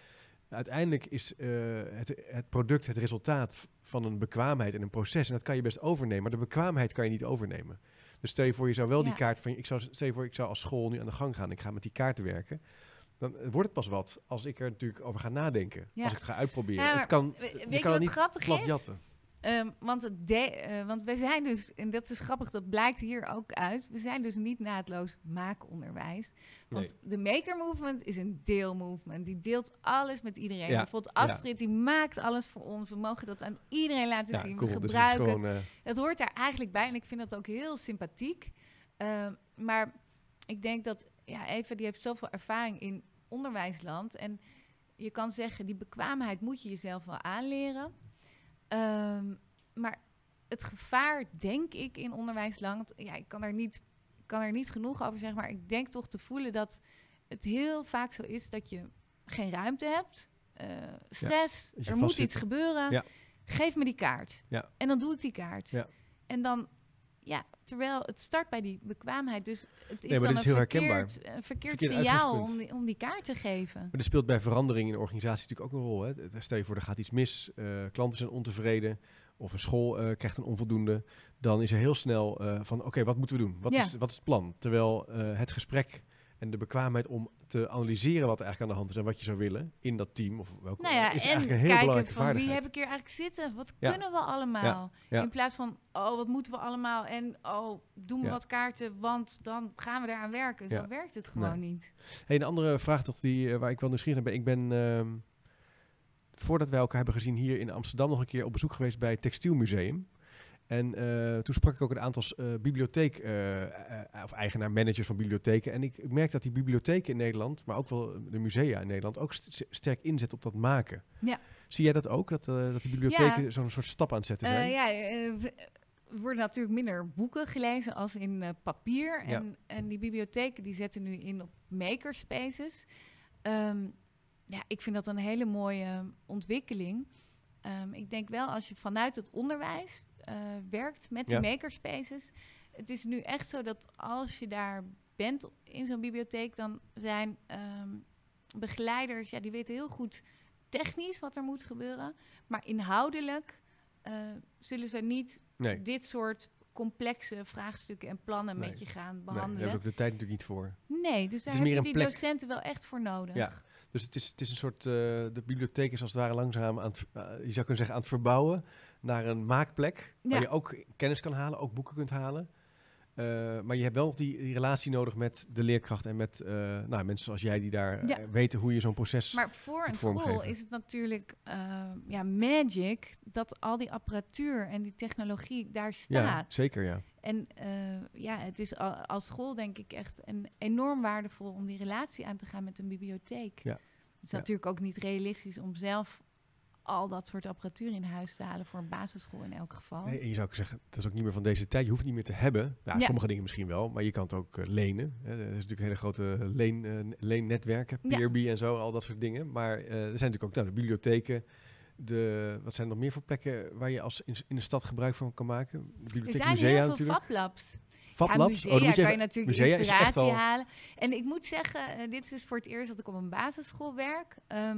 uiteindelijk is het, het product het resultaat van een bekwaamheid en een proces. En dat kan je best overnemen, maar de bekwaamheid kan je niet overnemen. Dus stel je voor, je zou wel die kaart van, ik zou, stel je voor, ik zou als school nu aan de gang gaan. Ik ga met die kaarten werken. Dan wordt het pas wat als ik er natuurlijk over ga nadenken. Ja. Als ik het ga uitproberen. Ja, maar het kan, je weet kan je het wat niet grappig is? jatten. Ehm, want, het de, eh, want we zijn dus, en dat is grappig, dat blijkt hier ook uit. We zijn dus niet naadloos maakonderwijs. Want de Maker Movement is een deelmovement. Die deelt alles met iedereen. Ja, Bijvoorbeeld Astrid, die maakt alles voor ons. We mogen dat aan iedereen laten Ja, zien. cool. We Dus het gebruiken gewoon, eh, Het hoort daar eigenlijk bij en ik vind dat ook heel sympathiek. Ehm, maar ik denk dat ja, Eva die heeft zoveel ervaring in onderwijsland. En je kan zeggen, die bekwaamheid moet je jezelf wel aanleren. Ehm, maar het gevaar, denk ik, in onderwijsland... Ja, ik kan er, niet, kan er niet genoeg over zeggen, maar ik denk toch te voelen dat het heel vaak zo is dat je geen ruimte hebt. eh, stress, er moet iets gebeuren. Ja. Geef me die kaart. Ja. En dan doe ik die kaart. Ja. En dan, ja, terwijl het start bij die bekwaamheid. Dus het is Nee, maar dan is een heel herkenbaar. verkeerd, een verkeerd Verkeerd signaal om die, om die kaart te geven. Maar er speelt bij verandering in een organisatie natuurlijk ook een rol. Hè? Stel je voor, er gaat iets mis, eh, klanten zijn ontevreden of een school eh, krijgt een onvoldoende. Dan is er heel snel eh, van, oké, wat moeten we doen? Wat, Ja. is, wat is het plan? Terwijl eh, het gesprek en de bekwaamheid om te analyseren wat er eigenlijk aan de hand is en wat je zou willen in dat team of welke Nou ja, is en eigenlijk een heel kijken belangrijke van wie vaardigheid. heb ik hier eigenlijk zitten? Wat Ja. kunnen we allemaal? ja. In plaats van, oh, wat moeten we allemaal? En, oh, doen we wat kaarten, want dan gaan we daaraan werken. Zo werkt het gewoon niet. Hey, een andere vraag toch die, eh, waar ik wel nieuwsgierig naar ben. Ik ben, ehm, voordat wij elkaar hebben gezien, hier in Amsterdam nog een keer op bezoek geweest bij het Textielmuseum. En eh, toen sprak ik ook een aantal eh, bibliotheek, eh, of eigenaar, managers van bibliotheken. En ik, ik merk dat die bibliotheken in Nederland, maar ook wel de musea in Nederland, ook st- sterk inzet op dat maken. Ja. Zie jij dat ook, dat, dat die bibliotheken zo'n soort stap aan het zetten zijn? Ja, er worden natuurlijk minder boeken gelezen als in papier. Ja. En, en die bibliotheken die zetten nu in op makerspaces. Ehm, ja, ik vind dat een hele mooie ontwikkeling. Ehm, ik denk wel als je vanuit het onderwijs eh, werkt met die Ja. makerspaces. Het is nu echt zo dat als je daar bent in zo'n bibliotheek, dan zijn ehm, begeleiders, ja, die weten heel goed technisch wat er moet gebeuren. Maar inhoudelijk eh, zullen ze niet nee, dit soort complexe vraagstukken en plannen Nee. met je gaan nee, daar behandelen. is ook de tijd natuurlijk niet voor. Nee, dus daar heb een die plek. docenten wel echt voor nodig. Ja. Dus het is, het is een soort, eh, de bibliotheek is als het ware langzaam aan het, je zou kunnen zeggen, aan het verbouwen naar een maakplek. Waar Ja. je ook kennis kan halen, ook boeken kunt halen. Eh, maar je hebt wel die, die relatie nodig met de leerkracht en met eh, nou, mensen zoals jij die daar eh, Ja. weten hoe je zo'n proces... Maar voor een school is het natuurlijk ja, magic dat al die apparatuur en die technologie daar ja, staat. zeker ja. En ja, het is al- als school denk ik echt een enorm waardevol om die relatie aan te gaan met een bibliotheek. Ja. Het is Ja. natuurlijk ook niet realistisch om zelf al dat soort apparatuur in huis te halen voor een basisschool in elk geval. Nee, en je zou ook zeggen, dat is ook niet meer van deze tijd. Je hoeft het niet meer te hebben. Ja, Ja. sommige dingen misschien wel, maar je kan het ook eh, lenen. Hè. Er is natuurlijk een hele grote leen, eh, leennetwerken, Ja. Peerby en zo, al dat soort dingen. Maar eh, er zijn natuurlijk ook nou, de bibliotheken. De, wat zijn er nog meer voor plekken waar je als in, in de stad gebruik van kan maken? De er bibliotheek, zijn musea heel veel fablabs. Fab Ja, musea Oh, moet je kan je natuurlijk inspiratie wel- halen. En ik moet zeggen, dit is dus voor het eerst dat ik op een basisschool werk. Ehm,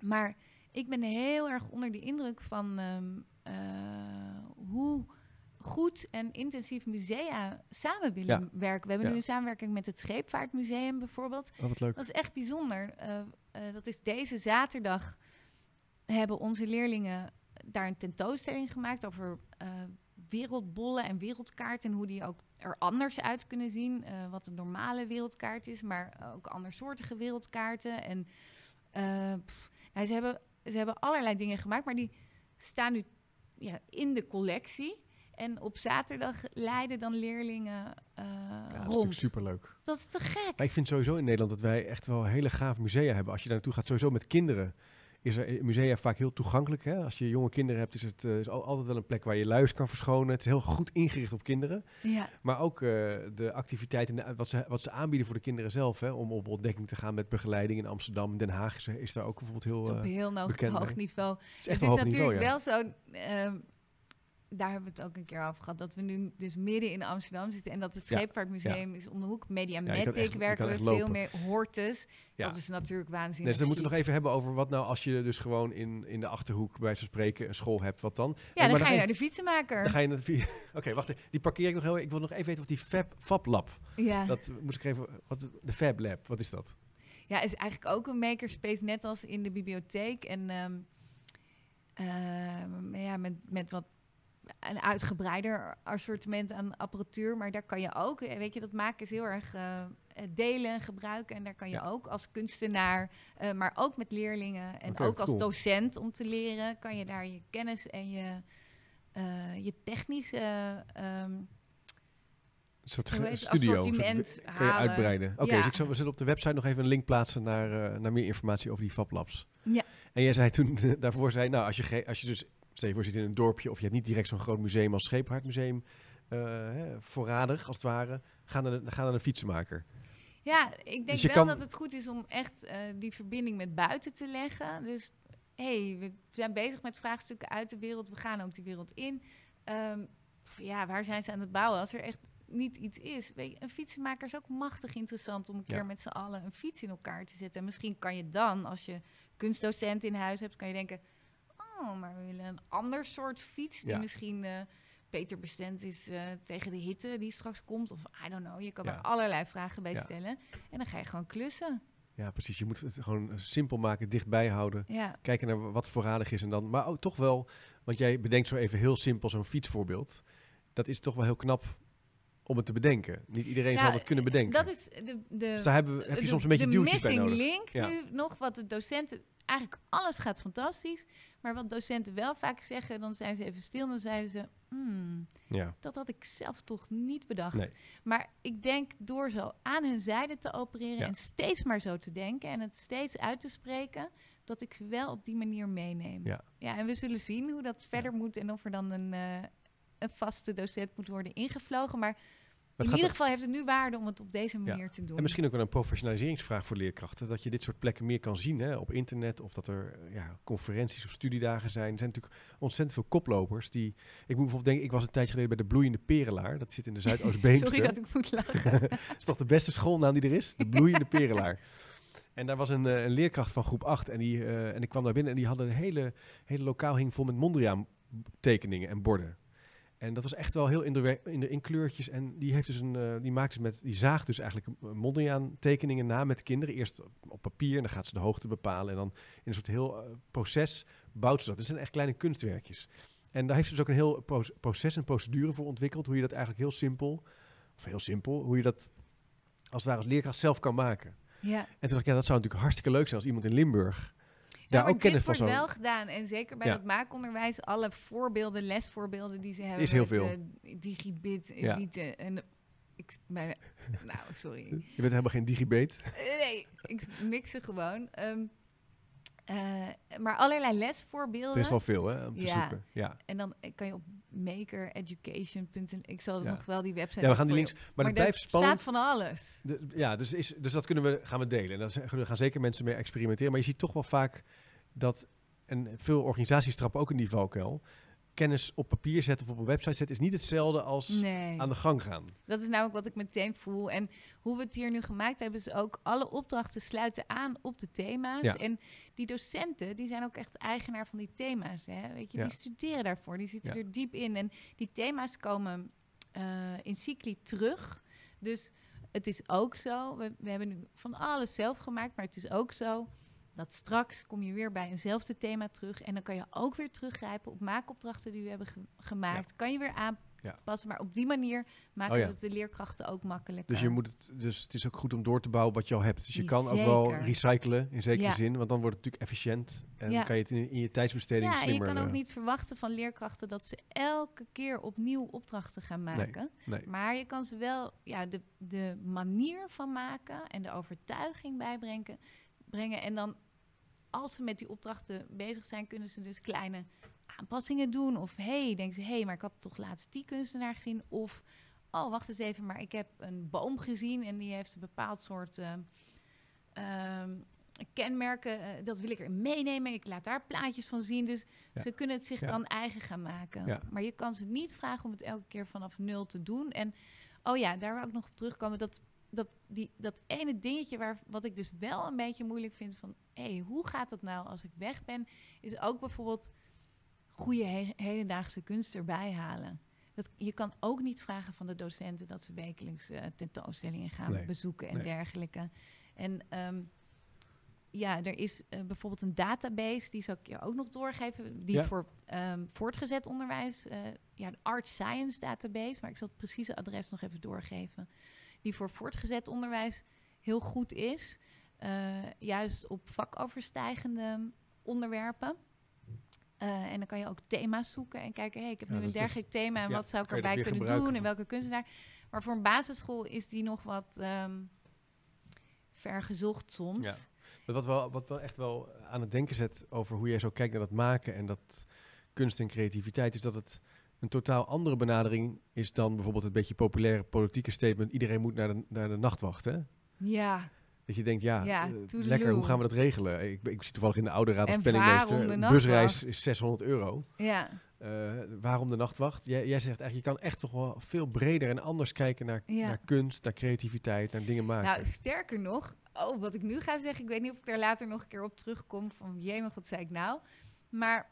maar ik ben heel erg onder de indruk van ehm, eh, hoe goed en intensief musea samen willen Ja. werken. We hebben Ja. nu een samenwerking met het Scheepvaartmuseum bijvoorbeeld. Oh, wat leuk. Dat is echt bijzonder. Eh, eh, dat is deze zaterdag hebben onze leerlingen daar een tentoonstelling gemaakt over wereldbollen en wereldkaarten en hoe die ook er anders uit kunnen zien. wat een normale wereldkaart is, maar ook andersoortige wereldkaarten. En pff, ze, hebben, ze hebben allerlei dingen gemaakt, maar die staan nu ja, in de collectie. En op zaterdag leiden dan leerlingen eh, Ja, dat is rond. natuurlijk superleuk. Dat is te gek. Maar ik vind sowieso in Nederland dat wij echt wel hele gaaf musea hebben. Als je daar naartoe gaat, sowieso met kinderen, is er musea vaak heel toegankelijk. Hè? Als je jonge kinderen hebt, is het eh, is al- altijd wel een plek waar je luis kan verschonen. Het is heel goed ingericht op kinderen. Ja. Maar ook eh, de activiteiten, en de- wat ze, wat ze aanbieden voor de kinderen zelf. Hè? Om op ontdekking te gaan met begeleiding in Amsterdam. Den Haag is, er- is daar ook bijvoorbeeld heel... Het is eh, op heel hoog, niveau. is het is niveau, natuurlijk ja. wel zo. Daar hebben we het ook een keer over gehad. Dat we nu dus midden in Amsterdam zitten. En dat het Ja, Scheepvaartmuseum is om de hoek. Mediamatic echt- werken we veel meer. Hortus. Ja. Dat is natuurlijk waanzinnig. Dus dan moeten we nog even hebben over wat nou als je dus gewoon in, in de Achterhoek bij zo'n spreken een school hebt. Wat dan? Ja, dan dan ga je ga naar de fietsenmaker. Dan ga je naar de... Oké, wacht even. Die parkeer ik nog heel... Ik wil nog even weten wat die Fab, Fab Lab... Ja. Dat moest ik even. Wat, de Fab Lab, wat is dat? ja, is eigenlijk ook een makerspace, net als in de bibliotheek. En ehm, ehm, ja, met, met wat een uitgebreider assortiment aan apparatuur. Maar daar kan je ook, eh, weet je, dat maken is heel erg eh, delen en gebruiken. En daar kan je Ja. ook als kunstenaar, eh, maar ook met leerlingen en ook als cool. docent om te leren, kan je daar je kennis en je, eh, je technische ehm, Een soort het? studio. Assortiment Een soort- Kan je halen. uitbreiden. Oké, Ja. dus ik zal, we zullen op de website nog even een link plaatsen naar, eh, naar meer informatie over die Fab Labs. Ja. En jij zei toen daarvoor, zei, nou, als je, als je dus, stel je voor, zit in een dorpje of je hebt niet direct zo'n groot museum als Scheepvaartmuseum, eh, hè, voorradig als het ware, ga naar, de, ga naar een fietsenmaker. Ja, ik denk Dus je wel dat het goed is om echt eh, die verbinding met buiten te leggen. Dus hey, we zijn bezig met vraagstukken uit de wereld. We gaan ook die wereld in. Ehm, ja, waar zijn ze aan het bouwen? Als er echt niet iets is. Weet je, een fietsenmaker is ook machtig interessant om een Ja. keer met z'n allen een fiets in elkaar te zetten. En misschien kan je dan, als je kunstdocent in huis hebt, kan je denken... Oh, maar we willen een ander soort fiets die Ja. misschien... eh, beter bestemd is eh, tegen de hitte die straks komt. Of I don't know, je kan Ja. er allerlei vragen bij stellen. En dan ga je gewoon klussen. Ja, precies. Je moet het gewoon simpel maken, dichtbij houden. Kijken naar wat voorradig is en dan, maar ook toch wel, want jij bedenkt zo even heel simpel zo'n fietsvoorbeeld. Dat is toch wel heel knap om het te bedenken. Niet iedereen zal het kunnen bedenken. dat is de, de, dus daar hebben, we- heb je de- soms een beetje de duwtjes bij missing nodig. link Ja. nu nog, wat de docenten... Eigenlijk alles gaat fantastisch. Maar wat docenten wel vaak zeggen, dan zijn ze even stil. Dan zeiden ze, "Hmm, Ja, dat had ik zelf toch niet bedacht. Nee. Maar ik denk door zo aan hun zijde te opereren Ja. en steeds maar zo te denken en het steeds uit te spreken, dat ik ze wel op die manier meeneem. Ja. ja en we zullen zien hoe dat verder moet en of er dan een, eh, een vaste docent moet worden ingevlogen. Maar in ieder geval heeft het nu waarde om het op deze manier te doen. En misschien ook wel een professionaliseringsvraag voor leerkrachten. Dat je dit soort plekken meer kan zien hè, op internet. Of dat er ja, conferenties of studiedagen zijn. Er zijn natuurlijk ontzettend veel koplopers. Die, ik moet bijvoorbeeld denken, ik was een tijdje geleden bij de Bloeiende Perelaar. Dat zit in de Zuidoostbeemster. Sorry dat ik moet lachen. dat is toch de beste schoolnaam die er is? De Bloeiende Perelaar. En daar was een, eh, een leerkracht van groep 8. En, die, eh, en ik kwam daar binnen en die hadden een hele, hele lokaal hing vol met Mondriaan tekeningen en borden. En dat was echt wel heel in de, in de in kleurtjes. En die, heeft dus een, eh, die maakt dus met, die zaagt dus eigenlijk Mondriaan tekeningen na met kinderen. Eerst op, papier en dan gaat ze de hoogte bepalen. En dan in een soort heel eh, proces bouwt ze dat. Het zijn echt kleine kunstwerkjes. En daar heeft ze dus ook een heel pro- proces en procedure voor ontwikkeld. Hoe je dat eigenlijk heel simpel, of heel simpel, hoe je dat als het ware als leerkracht zelf kan maken. ja. En toen dacht ik, ja, dat zou natuurlijk hartstikke leuk zijn als iemand in Limburg Ja, daar maar ook kennis dit van wordt wel gedaan. En zeker bij Ja. het maakonderwijs, alle voorbeelden, lesvoorbeelden die ze hebben. Is heel veel. eh, digibit, Ja. Evite en... Ik, nou, sorry. Je bent helemaal geen digibet. Eh, Nee, ik mix ze gewoon. Ehm, eh, maar allerlei lesvoorbeelden. Er is wel veel hè, om te Ja. zoeken. Ja. En dan eh, kan je op makereducation.nl... Ik zal Ja. nog wel die website... ja, we gaan die links... je- Maar, het blijft spannend. staat van alles. De- ja, dus, is, dus dat kunnen we, gaan we delen. En daar gaan zeker mensen mee experimenteren. Maar je ziet toch wel vaak dat... En veel organisaties trappen ook in die valkuil. kennis op papier zetten of op een website zetten, is niet hetzelfde als Nee. aan de gang gaan. Dat is namelijk wat ik meteen voel. En hoe we het hier nu gemaakt hebben, is ook alle opdrachten sluiten aan op de thema's. Ja. En die docenten, die zijn ook echt eigenaar van die thema's. Hè? Weet je, Ja. die studeren daarvoor, die zitten Ja. er diep in. En die thema's komen eh, in cycli terug. Dus het is ook zo, we, we hebben nu van alles zelf gemaakt, maar het is ook zo dat straks kom je weer bij eenzelfde thema terug. En dan kan je ook weer teruggrijpen op maakopdrachten die we hebben ge- gemaakt. Kan je weer aanpassen, maar op die manier maken Oh ja. we het de leerkrachten ook makkelijker. Dus, je moet het, dus het is ook goed om door te bouwen wat je al hebt. Dus je kan ook wel recyclen in zekere Ja. zin, want dan wordt het natuurlijk efficiënt. En Ja. kan je het in, in je tijdsbesteding ja, en je slimmer... kan ook eh, niet verwachten van leerkrachten dat ze elke keer opnieuw opdrachten gaan maken. Nee. Maar je kan ze wel ja, de, de manier van maken en de overtuiging bijbrengen. Brengen. En dan, als ze met die opdrachten bezig zijn, kunnen ze dus kleine aanpassingen doen. Of hey, denken ze, hé, hey, maar ik had toch laatst die kunstenaar gezien. Of, oh, wacht eens even, maar ik heb een boom gezien en die heeft een bepaald soort ehm, ehm, kenmerken. eh, dat wil ik er meenemen. Ik laat daar plaatjes van zien. Dus Ja. ze kunnen het zich Ja. dan eigen gaan maken. Ja. Maar je kan ze niet vragen om het elke keer vanaf nul te doen. En oh ja, daar wil ik nog op terugkomen. Dat, dat, die, dat ene dingetje waar, wat ik dus wel een beetje moeilijk vind van... hé, hey, hoe gaat dat nou als ik weg ben? Is ook bijvoorbeeld goede he- hedendaagse kunst erbij halen. Dat, je kan ook niet vragen van de docenten dat ze wekelijks eh, tentoonstellingen gaan Nee, bezoeken en nee. dergelijke. En ehm, ja, er is eh, bijvoorbeeld een database, die zal ik je ook nog doorgeven, die Ja. voor ehm, voortgezet onderwijs, eh, ja, de Art Science database, maar ik zal het precieze adres nog even doorgeven, die voor voortgezet onderwijs heel goed is, eh, juist op vakoverstijgende onderwerpen. Eh, en dan kan je ook thema's zoeken en kijken, hey, ik heb Ja, nu dus een is- dergelijk thema en ja, wat zou ik kan erbij kunnen doen en welke kunstenaar. Maar voor een basisschool is die nog wat ehm ver gezocht soms. Ja. Maar Wat wel, wat wel echt wel aan het denken zet over hoe jij zo kijkt naar dat maken en dat kunst en creativiteit, is dat het een totaal andere benadering is dan bijvoorbeeld het beetje populaire politieke statement: iedereen moet naar de, naar de nachtwacht. Hè? Ja, Dat je denkt, ja, Ja, eh, lekker, hoe gaan we dat regelen? Ik, ik zit toevallig in de oude raad als penningmeester. Een busreis is 600 euro. ja. Eh, waarom de nachtwacht? Jij, jij zegt eigenlijk, je kan echt toch wel veel breder en anders kijken naar, Ja. naar kunst, naar creativiteit, naar dingen maken. Nou, sterker nog, oh, wat ik nu ga zeggen, ik weet niet of ik daar later nog een keer op terugkom van jemig, wat zei ik nou? Maar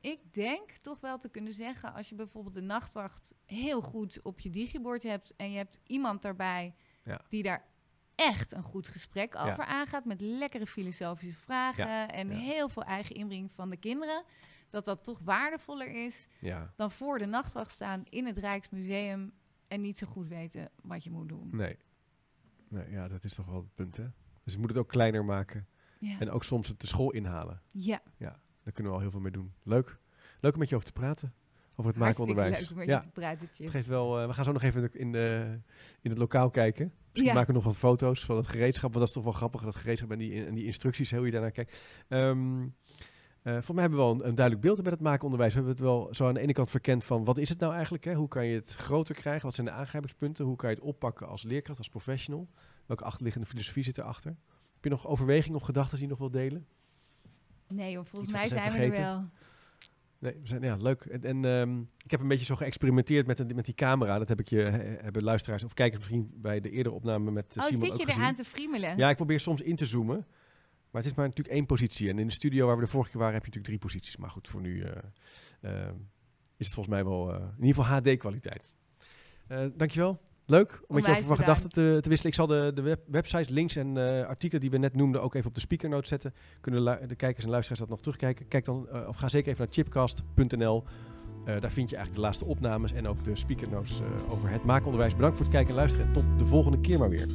ik denk toch wel te kunnen zeggen, als je bijvoorbeeld de nachtwacht heel goed op je digibord hebt en je hebt iemand daarbij Ja. die daar echt een goed gesprek Ja. over aangaat met lekkere filosofische vragen en ja. heel veel eigen inbreng van de kinderen, dat dat toch waardevoller is ja, dan voor de nachtwacht staan in het Rijksmuseum en niet zo goed weten wat je moet doen. nee. nee. Ja, dat is toch wel het punt, hè? Dus je moet het ook kleiner maken. Ja. En ook soms het de school inhalen. ja. Daar kunnen we al heel veel mee doen. Leuk. Leuk om met je over te praten. Over het maakonderwijs. Hartstikke leuk om met ja, je te praten, Chip. het geeft wel, eh, we gaan zo nog even in, de, in, de- in het lokaal kijken. Ja. maken we nog wat foto's van het gereedschap. Want dat is toch wel grappig, dat gereedschap en die, en die instructies, hoe je daarnaar kijkt. Ehm eh, volgens mij hebben we wel een, een duidelijk beeld met het maakonderwijs. We hebben het wel zo aan de ene kant verkend van wat is het nou eigenlijk? Hè? Hoe kan je het groter krijgen? Wat zijn de aangrijpingspunten? Hoe kan je het oppakken als leerkracht, als professional? Welke achterliggende filosofie zit erachter? Heb je nog overwegingen of gedachten die je nog wil delen? Nee, joh, volgens mij zijn we er wel. Nee, we zijn, ja, leuk. En, en ehm, ik heb een beetje zo geëxperimenteerd met, de- met die camera. Dat heb ik je, he- hebben luisteraars of kijkers misschien bij de eerdere opname met eh, Oh, Simon zit je gezien. eraan te friemelen? Ja, ik probeer soms in te zoomen. Maar het is maar natuurlijk één positie. En in de studio waar we de vorige keer waren, heb je natuurlijk drie posities. Maar goed, voor nu eh, eh, is het volgens mij wel eh, in ieder geval HD-kwaliteit. Dankjewel. Leuk om met je over van gedachten te, te, wisselen. Ik zal de, de website, links en eh, artikelen die we net noemden ook even op de speakernoot zetten. Kunnen de kijkers en luisteraars dat nog terugkijken? Kijk dan, eh, of ga zeker even naar chipcast.nl. Eh, daar vind je eigenlijk de laatste opnames en ook de speakernotes over het maakonderwijs. Bedankt voor het kijken en luisteren en tot de volgende keer maar weer.